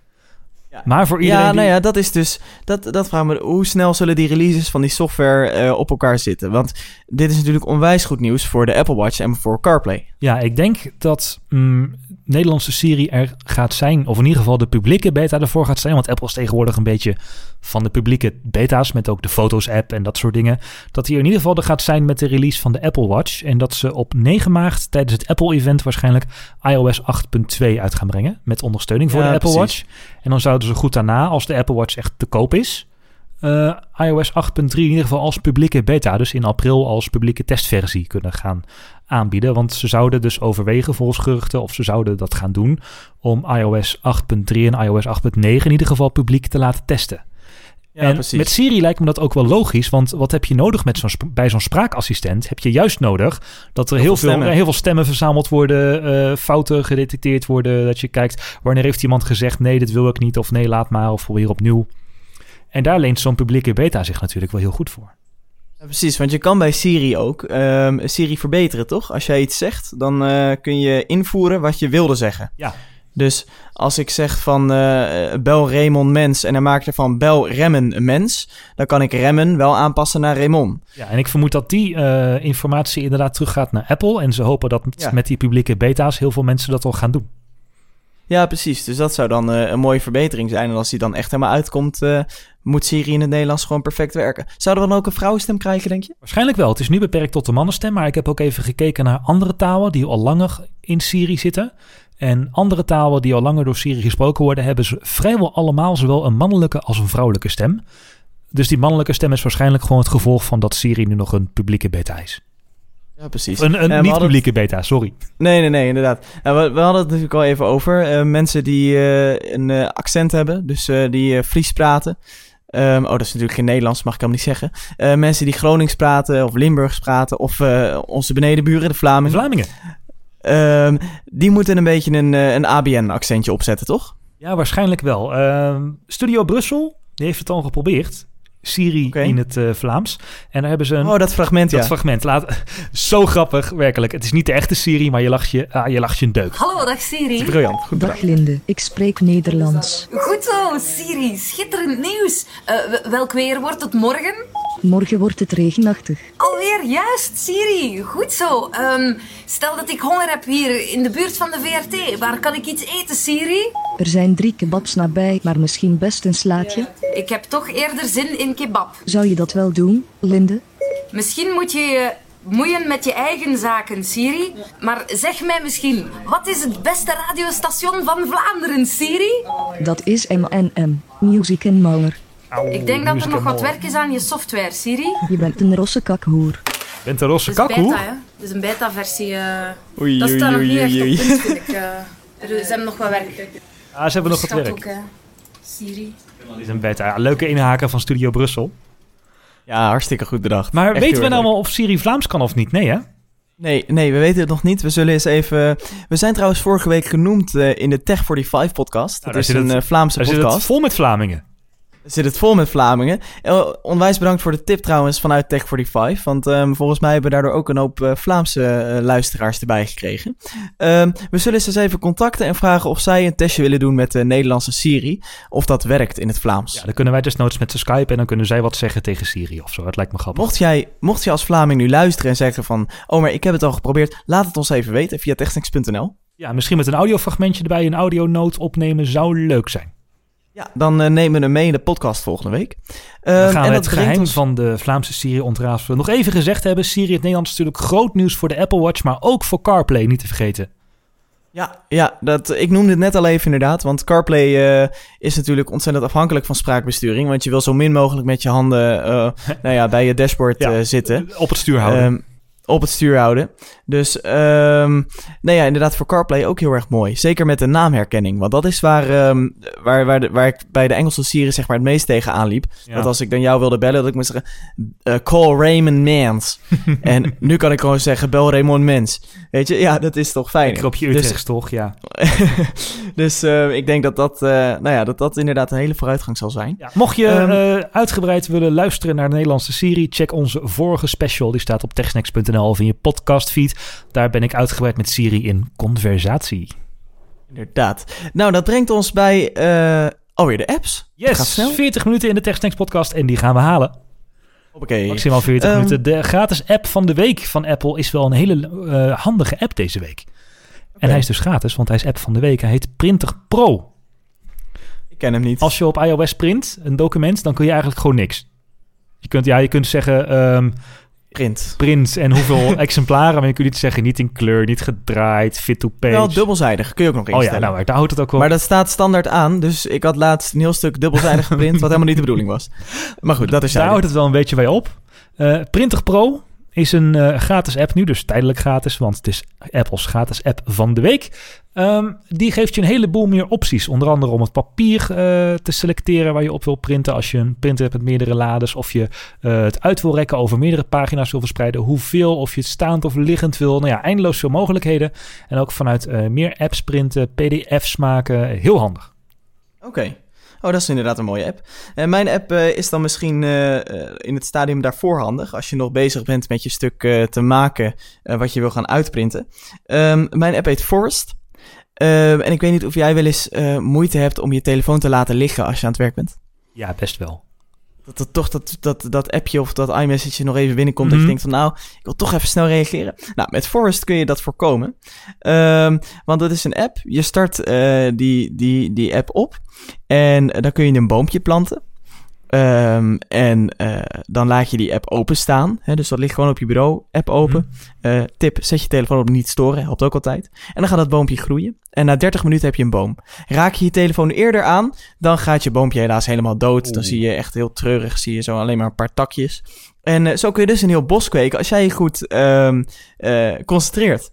Speaker 1: Ja.
Speaker 2: Maar voor iedereen
Speaker 1: Ja, nou ja, dat is dus, dat, dat vraag me, hoe snel zullen die releases van die software eh, op elkaar zitten? Want dit is natuurlijk onwijs goed nieuws voor de Apple Watch en voor CarPlay.
Speaker 2: Ja, ik denk dat mm, Nederlandse Siri er gaat zijn, of in ieder geval de publieke beta ervoor gaat zijn. Want Apple is tegenwoordig een beetje van de publieke beta's, met ook de Foto's-app en dat soort dingen. Dat die er in ieder geval er gaat zijn met de release van de Apple Watch. En dat ze op 9 maart tijdens het Apple-event waarschijnlijk iOS 8.2 uit gaan brengen. Met ondersteuning voor
Speaker 1: Ja,
Speaker 2: de Apple
Speaker 1: precies.
Speaker 2: Watch. En dan zouden ze goed daarna, als de Apple Watch echt te koop is, eh, iOS 8.3 in ieder geval als publieke beta, dus in april als publieke testversie kunnen gaan aanbieden. Want ze zouden dus overwegen volgens geruchten of ze zouden dat gaan doen om iOS 8.3 en iOS 8.9 in ieder geval publiek te laten testen.
Speaker 1: Ja,
Speaker 2: en
Speaker 1: precies.
Speaker 2: met Siri lijkt me dat ook wel logisch, want wat heb je nodig met zo'n bij zo'n spraakassistent? Heb je juist nodig dat er heel,
Speaker 1: veel
Speaker 2: veel,
Speaker 1: stemmen.
Speaker 2: heel veel stemmen verzameld worden, eh, fouten gedetecteerd worden, dat je kijkt wanneer heeft iemand gezegd nee, dit wil ik niet, of nee, laat maar, of probeer opnieuw. En daar leent zo'n publieke beta zich natuurlijk wel heel goed voor.
Speaker 1: Ja, precies, want je kan bij Siri ook ehm, Siri verbeteren, toch? Als jij iets zegt, dan eh, kun je invoeren wat je wilde zeggen.
Speaker 2: Ja.
Speaker 1: Dus als ik zeg van eh, bel Raymond mens en hij maakt ervan bel remmen een mens, dan kan ik remmen wel aanpassen naar Raymond.
Speaker 2: Ja, en ik vermoed dat die eh, informatie inderdaad teruggaat naar Apple. En ze hopen dat
Speaker 1: Ja.
Speaker 2: met die publieke beta's heel veel mensen dat al gaan doen.
Speaker 1: Ja, precies. Dus dat zou dan eh, een mooie verbetering zijn. En als die dan echt helemaal uitkomt, eh, moet Siri in het Nederlands gewoon perfect werken. Zouden we dan ook een vrouwenstem krijgen, denk je?
Speaker 2: Waarschijnlijk wel. Het is nu beperkt tot de mannenstem, maar ik heb ook even gekeken naar andere talen die al langer in Siri zitten. En andere talen die al langer door Siri gesproken worden, hebben ze vrijwel allemaal zowel een mannelijke als een vrouwelijke stem. Dus die mannelijke stem is waarschijnlijk gewoon het gevolg van dat Siri nu nog een publieke beta is.
Speaker 1: Ja, precies.
Speaker 2: Een, een
Speaker 1: we hadden-
Speaker 2: niet-publieke beta, sorry.
Speaker 1: Nee, nee, nee, inderdaad. Nou, we, we hadden het natuurlijk al even over. eh, mensen die eh, een eh, accent hebben, dus die Fries praten. Ehm, oh, dat is natuurlijk geen Nederlands, mag ik helemaal niet zeggen. Mensen die Gronings praten of Limburgs praten of onze benedenburen, de Vlamingen.
Speaker 2: Vlamingen.
Speaker 1: Ehm, die moeten een beetje een, een ABN-accentje opzetten, toch?
Speaker 2: Ja, waarschijnlijk wel. Ehm, Studio Brussel, die heeft het al geprobeerd. Siri in het eh, Vlaams. En daar hebben ze een...
Speaker 1: Oh, dat fragment, ja.
Speaker 2: Dat fragment. Laat, [laughs] zo grappig, werkelijk. Het is niet de echte Siri, maar je lacht je, ah, je, lacht je een deuk.
Speaker 6: Hallo, dag Siri.
Speaker 1: Briljant, goed
Speaker 7: Dag
Speaker 1: gedaan.
Speaker 7: Linde, ik spreek Nederlands.
Speaker 6: Goed zo, Siri. Schitterend nieuws. Eh, w- welk weer wordt het morgen?
Speaker 7: Morgen wordt het regenachtig.
Speaker 6: Alweer juist, Siri. Goed zo. Ehm, stel dat ik honger heb hier in de buurt van de VRT. Waar kan ik iets eten, Siri?
Speaker 7: Er zijn drie kebabs nabij, maar misschien best een slaatje.
Speaker 6: Ik heb toch eerder zin in kebab.
Speaker 7: Zou je dat wel doen, Linde?
Speaker 6: Misschien moet je je moeien met je eigen zaken, Siri. Maar zeg mij misschien, wat is het beste radiostation van Vlaanderen, Siri?
Speaker 7: Dat is MNM, Music en Mauer.
Speaker 6: Ik denk dat er nog wat werk is aan je software, Siri.
Speaker 7: Je bent een rosse kakhoer.
Speaker 2: Bent een rosse
Speaker 6: hè? Het is een beta-versie. eh.
Speaker 1: Oei,
Speaker 6: dat
Speaker 1: oei,
Speaker 6: staat nog niet echt op
Speaker 1: oei.
Speaker 6: punt, vind ik. Er ze hebben nog wat werk.
Speaker 2: Ja, ze hebben nog wat
Speaker 6: Schat
Speaker 2: werk.
Speaker 6: ook. Siri.
Speaker 2: Is een beta. Ja, leuke inhaken van Studio Brussel.
Speaker 1: Ja, hartstikke goed bedacht.
Speaker 2: Maar
Speaker 1: Echt
Speaker 2: weten we nou wel of Siri Vlaams kan of niet? Nee, hè?
Speaker 1: Nee, nee, we weten het nog niet. We zullen eens even... We zijn trouwens vorige week genoemd eh, in de Tech45 podcast.
Speaker 2: daar
Speaker 1: dat is een
Speaker 2: het-
Speaker 1: eh, Vlaamse
Speaker 2: zit het
Speaker 1: podcast.
Speaker 2: vol met Vlamingen.
Speaker 1: Zit het vol met Vlamingen. Eh, onwijs bedankt voor de tip trouwens vanuit Tech45. Want ehm, volgens mij hebben we daardoor ook een hoop eh, Vlaamse eh, luisteraars erbij gekregen. Ehm, we zullen ze eens even contacten en vragen of zij een testje willen doen met de Nederlandse Siri. Of dat werkt in het Vlaams.
Speaker 2: Ja, dan kunnen wij desnoods met ze Skype en dan kunnen zij wat zeggen tegen Siri of zo. Dat lijkt me grappig.
Speaker 1: Mocht jij, mocht je als Vlaming nu luisteren en zeggen van... Oh, maar ik heb het al geprobeerd. Laat het ons even weten via technex.nl.
Speaker 2: Ja, misschien met een audiofragmentje erbij, een audionoot opnemen zou leuk zijn.
Speaker 1: Ja, dan eh, nemen we hem mee in de podcast volgende week.
Speaker 2: Dan
Speaker 1: Ehm,
Speaker 2: gaan
Speaker 1: en
Speaker 2: we het geheim
Speaker 1: ons-
Speaker 2: van de Vlaamse Siri ontrafelen. Nog even gezegd hebben, Siri in het Nederlands is natuurlijk groot nieuws voor de Apple Watch, maar ook voor CarPlay, niet te vergeten.
Speaker 1: Ja, ja dat, ik noemde het net al even inderdaad. Want CarPlay eh, is natuurlijk ontzettend afhankelijk van spraakbesturing. Want je wil zo min mogelijk met je handen eh, [laughs] nou ja, bij je dashboard
Speaker 2: Ja.
Speaker 1: zitten.
Speaker 2: Op het stuur houden.
Speaker 1: Ehm, op het stuur houden. Dus ehm nou ja, inderdaad voor CarPlay ook heel erg mooi. Zeker met de naamherkenning. Want dat is waar, ehm, waar, waar, de, waar ik bij de Engelse Siri zeg maar het meest tegen aanliep.
Speaker 2: Ja.
Speaker 1: Dat als ik dan jou wilde bellen, dat ik moest zeggen... eh, call Raymond Mans. [laughs] en nu kan ik gewoon zeggen, bel Raymond Mens. Weet je, ja, dat is toch fijn.
Speaker 2: Op je
Speaker 1: Dus-
Speaker 2: toch? Ja. [laughs]
Speaker 1: dus eh, ik denk dat dat, eh, nou ja, dat dat inderdaad een hele vooruitgang zal zijn.
Speaker 2: Ja, mocht je
Speaker 1: Ehm,
Speaker 2: eh, uitgebreid willen luisteren naar de Nederlandse Siri, check onze vorige special. Die staat op techsnacks.nl of in je podcastfeed. Daar ben ik uitgebreid met Siri in conversatie.
Speaker 1: Inderdaad. Nou, dat brengt ons bij eh, alweer de apps.
Speaker 2: Yes,
Speaker 1: snel.
Speaker 2: 40 minuten in de TechSnacks podcast en die gaan we halen.
Speaker 1: Oké.
Speaker 2: Maximaal 40
Speaker 1: Ehm,
Speaker 2: minuten. De gratis app van de week van Apple is wel een hele eh, handige app deze week. En hij is dus gratis, want hij is app van de week. Hij heet Printer Pro.
Speaker 1: Ik ken hem niet.
Speaker 2: Als je op iOS print een document, dan kun je eigenlijk gewoon niks. Je kunt, ja, je kunt zeggen ehm,
Speaker 1: print.
Speaker 2: print en hoeveel [laughs] exemplaren, maar je kunt niet zeggen niet in kleur, niet gedraaid, fit to page.
Speaker 1: Wel dubbelzijdig, kun je ook nog
Speaker 2: oh ja,
Speaker 1: instellen.
Speaker 2: nou, maar daar houdt het ook wel.
Speaker 1: Maar dat staat standaard aan, dus ik had laatst een heel stuk dubbelzijdig geprint, wat helemaal niet de bedoeling was. Maar goed, dat is
Speaker 2: daar houdt het wel een beetje bij op. Eh, Printer Pro is een eh, gratis app nu, dus tijdelijk gratis, want het is Apples gratis app van de week. Ehm, die geeft je een heleboel meer opties. Onder andere om het papier eh, te selecteren waar je op wil printen. Als je een printer hebt met meerdere lades. Of je eh, het uit wil rekken over meerdere pagina's wil verspreiden. Hoeveel, of je het staand of liggend wil. Nou ja, eindeloos veel mogelijkheden. En ook vanuit meer apps printen, pdf's maken. Heel handig.
Speaker 1: Oké. Oh, dat is inderdaad een mooie app. En mijn app eh, is dan misschien eh, eh, in het stadium daarvoor handig. Als je nog bezig bent met je stuk eh, te maken eh, wat je wil gaan uitprinten. Ehm, mijn app heet Forest. Ehm, en ik weet niet of jij wel eens eh, moeite hebt om je telefoon te laten liggen als je aan het werk bent.
Speaker 2: Ja, best wel.
Speaker 1: Dat, dat toch dat, dat, dat appje of dat iMessage nog even binnenkomt. Dat
Speaker 2: Mhm.
Speaker 1: je denkt van nou, ik wil toch even snel reageren. Nou, met Forest kun je dat voorkomen. Ehm, want dat is een app. Je start eh, die, die, die app op. En eh, dan kun je een boompje planten. Ehm, en eh, dan laat je die app openstaan. Hè, dus dat ligt gewoon op je bureau. App open. Eh, tip, zet je telefoon op niet storen. Helpt ook altijd. En dan gaat dat boompje groeien. En na 30 minuten heb je een boom. Raak je je telefoon eerder aan, dan gaat je boompje helaas helemaal dood. Dan zie je echt heel treurig, zie je zo alleen maar een paar takjes. En eh, zo kun je dus een heel bos kweken als jij je goed ehm, eh, concentreert.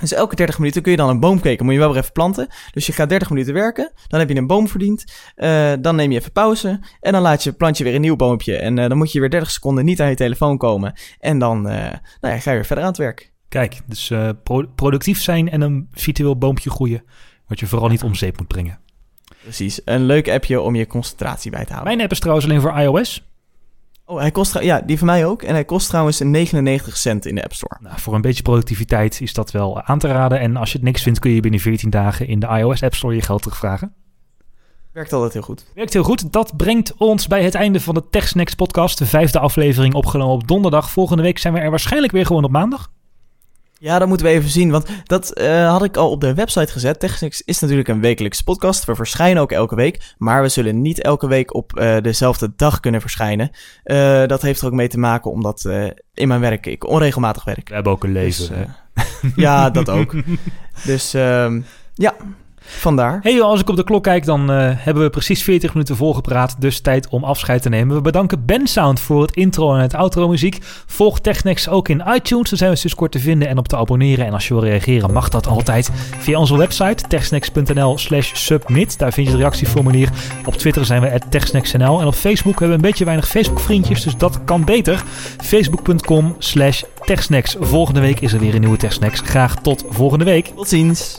Speaker 1: Dus elke 30 minuten kun je dan een boom kweken. Moet je wel weer even planten. Dus je gaat 30 minuten werken. Dan heb je een boom verdiend. Eh, dan neem je even pauze. En dan laat je, plant je weer een nieuw boompje. En eh, dan moet je weer 30 seconden niet aan je telefoon komen. En dan eh, nou ja, ga je weer verder aan het werk.
Speaker 2: Kijk, dus pro- productief zijn en een virtueel boompje groeien. Wat je vooral niet om zeep moet brengen.
Speaker 1: Precies. Een leuk appje om je concentratie bij te houden.
Speaker 2: Mijn app is trouwens alleen voor iOS.
Speaker 1: Oh, hij kost ja, die van mij ook. En hij kost trouwens 99 cent in de App Store.
Speaker 2: Nou, voor een beetje productiviteit is dat wel aan te raden. En als je het niks vindt, kun je binnen 14 dagen in de iOS App Store je geld terugvragen.
Speaker 1: Werkt altijd heel goed.
Speaker 2: Werkt heel goed. Dat brengt ons bij het einde van de TechSnacks podcast. De vijfde aflevering opgenomen op donderdag. Volgende week zijn we er waarschijnlijk weer gewoon op maandag.
Speaker 1: Ja, dat moeten we even zien, want dat eh, had ik al op de website gezet. Technics is natuurlijk een wekelijkse podcast. We verschijnen ook elke week, maar we zullen niet elke week op eh, dezelfde dag kunnen verschijnen. Eh, dat heeft er ook mee te maken omdat in mijn werk ik onregelmatig werk.
Speaker 2: We hebben ook een leven.
Speaker 1: Dus,
Speaker 2: hè.
Speaker 1: eh, [laughs] ja, dat ook. Dus ehm, ja, vandaar.
Speaker 2: Hey, joh, als ik op de klok kijk, dan eh, hebben we precies 40 minuten volgepraat. Dus tijd om afscheid te nemen. We bedanken Ben Sound voor het intro en het outro muziek. Volg Technex ook in iTunes. Daar zijn we sinds kort te vinden en op te abonneren. En als je wil reageren, mag dat altijd via onze website techsnacks.nl slash submit. Daar vind je het reactieformulier. Op Twitter zijn we at techsnacksnl. En op Facebook hebben we een beetje weinig Facebook vriendjes, dus dat kan beter. Facebook.com slash techsnacks. Volgende week is er weer een nieuwe Techsnacks. Graag tot volgende week.
Speaker 1: Tot ziens.